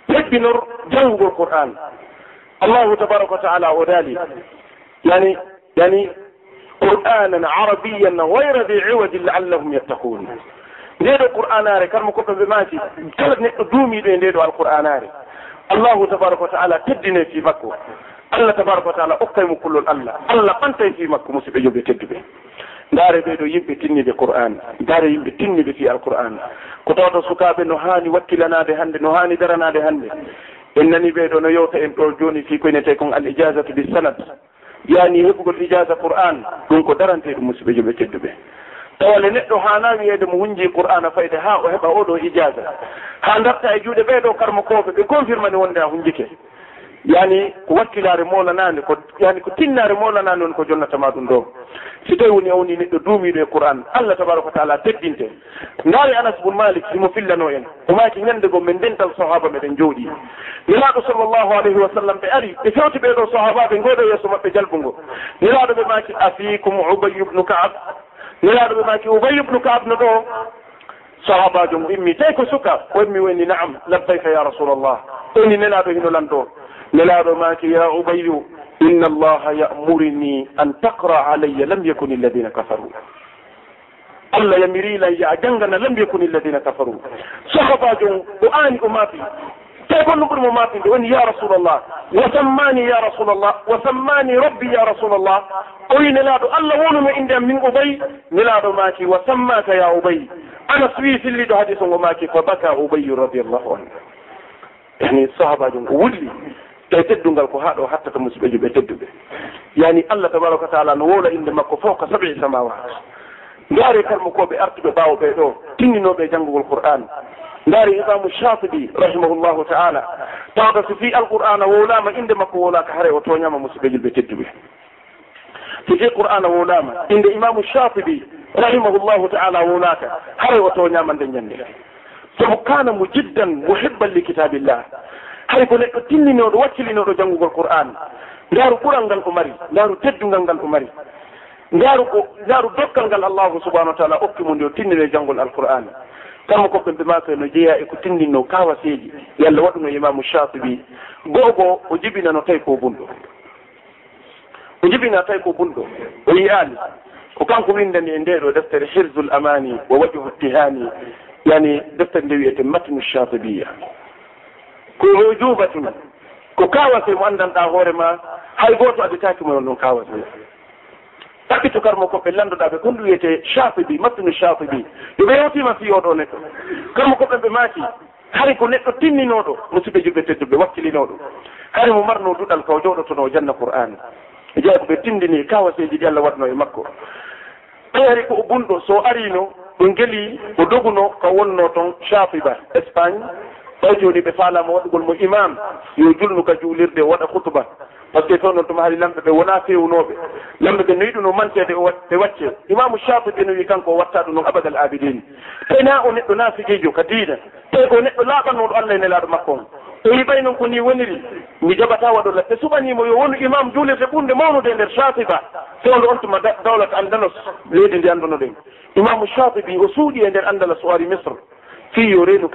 hebbinor janngugol qur'an allahu tabaraka wa taala o daali. Yani yani qur'anan arabiyan wayra di iwadin laallahum yattaqun. Ndeɗo qur'anare karma koɓɓe ɓe maaki kala neɗɗo duumiɗo e ndeɗo alqur'anare allahu tabaraka wa taala teddine fi makko. Allah tabaraka wa taala okkay mo kullol allah. Allah ɓantay fi makko musidɓe yomɓe tedduɓe. Ndaare ɓeeɗo yimɓe tinniɓe qur'an. Ndaare yimɓe tinniɓe fi alqur'an. Ko tawta sukaɓe no hani wakkilanade hannde no hani daranade hannde. En nani ɓeeɗo no yewta en ɗo joni fi koynete kon al ijasatu bi sanad yani heɓugol ijasa qur'an ɗum ko darante ɗum musidɓe joɓe tedduɓe. tawale neɗɗo hana wiyeede mo wunji qur'ana fayde ha o heɓa oɗo ijaga ha darta e juuɗe ɓeeɗo karma koɓe ɓe confirmani wonde a hunjike. Yani ko wakkilare molanade ko yani ko tinnare molanade woni ko jonnatama ɗum ɗo. Si tawi woni awni neɗɗo duumiɗo e qur'an allah tabaraka wa taala teddinte. Ndaari anas bun malik himo fillano en o maki ñande go min dental sahaba meɗen jooɗi nelaɗo sallllahu alayhi wa sallam ɓe ari ɓe fewti ɓeɗo sahabaɓe ngoɗo yeeso maɓɓe jalbugo nelaɗo ɓe maki afikum ubayu bnu kaab? nelaɗo ɓe maki ubay ibnu kaab no ɗo. Sahabajo mo immi tawi ko suka? O immi woni naam labbayka ya rasulallah oni nelaɗo hino lanto. Nelaɗo maki ya ubayu inna allaha yamurini an taqra alayya lam yakun alladina kafaru allah yamirilan ya a lam yakun alladina kafaru sahabajo o aani o maafi. tawi gonno ɗum ɓuuri mo mafinde woni ya rasulllah wa sammani ya rasulllah wa sammani rabbi ya rasulllah o wi nelaɗo allah wonuno inde am min ubay nelaɗo maki wa sammaka ya ubay. Anas wi filliɗo hadis ngo maki fa baka ubayu radiallahu anhu. Yani sahabajo ngo wulli tawi teddungal ko haɗo hattata musidɓejo ɓe tedduɓe yani allah tabaraka wa taala no wowla inde makko fof ka sabi samawat ndaari karmo koɓe artuɓe ɓawo ɓe ɗo tinninoɓe janngugol qur'an ndaari imamu shafiɗi rahimahullahu taala. Tawda so fi alqur'ana wowlama inde makko wolaka haare o toñama musidɓeji ɓe tedduɓe. So fi qur'ana wowlama inde imamu shafiɗi rahimahullahu taala wowlaka haare o toñama nde ñande. Sabu kana mo jiddan mo hebban li kitabillah. Hay ko neɗɗo tinninoɗo waccilinoɗo janngugol qur'an. Ndaaru ɓural ngal o mari ndaaru teddungal ngal o mari. Ndaaru ko ndaaru dokkal ngal allahu subahanau wa taala okki mo nde o tinnine janngol alqur'an. kamma ko ɓe maka no jeeya eko tindinno kawaseji yo allah waɗuno imamu chafibi goo goo o jibinano tawi ko bunɗo. O jibina tawi ko bunɗo. O yiyaani ko kanko windani e ndeɗo deftere hirzul amani wa wajuhu tihani yani deftere nde wiyete matnu chafibiya ko o ko kawase mo anndanɗa hoore ma hay gooto adetaki mo non kawase ɗaɓɓito karmo koɓe landuɗa ɓe kon ɗum wiyete chafibi mattunu chafibi yoɓe yewtima fi oɗo neɗɗo. Karmo koɓe ɓe maaki hari ko neɗɗo tinninoɗo musidɓe juɓɓe tedduɓe wakkilinoɗo hari mo marno duɗal ka o e janna qur'an e jeeya ko ɓe tindini kawaseji ɗi allah waɗno e makko. Ɓeyari ko o bunɗo so arino ɗo geeli o doguno ka wonno toon chafiba espagne. Ɓay joni ɓe faalama waɗugol mo imam yo julnu ka juulirde waɗa hutuba par ce que toon noon tuma haali lamɓe ɓe wona fewnoɓe lamɓe ɓe noyi ɗuno mantede ɓe wacce. Imamu chatibi no wi kanko o watta ɗum noon abadal abidine tena o neɗɗo nafijijo ka diina tawi ko neɗɗo laaɓannoɗo allah e nelaɗo makko on o wi ɓay noon ko ni woniri mi jaɓata waɗo latte suɓanimo yo wonu imam juulirde ɓurde mawnude e nder chatiba sewndo on tuma dawlat andalos leydi ndi anduno ɗen imamu chatibi o suuɗi e nder andalas o ari misre fi yo reenu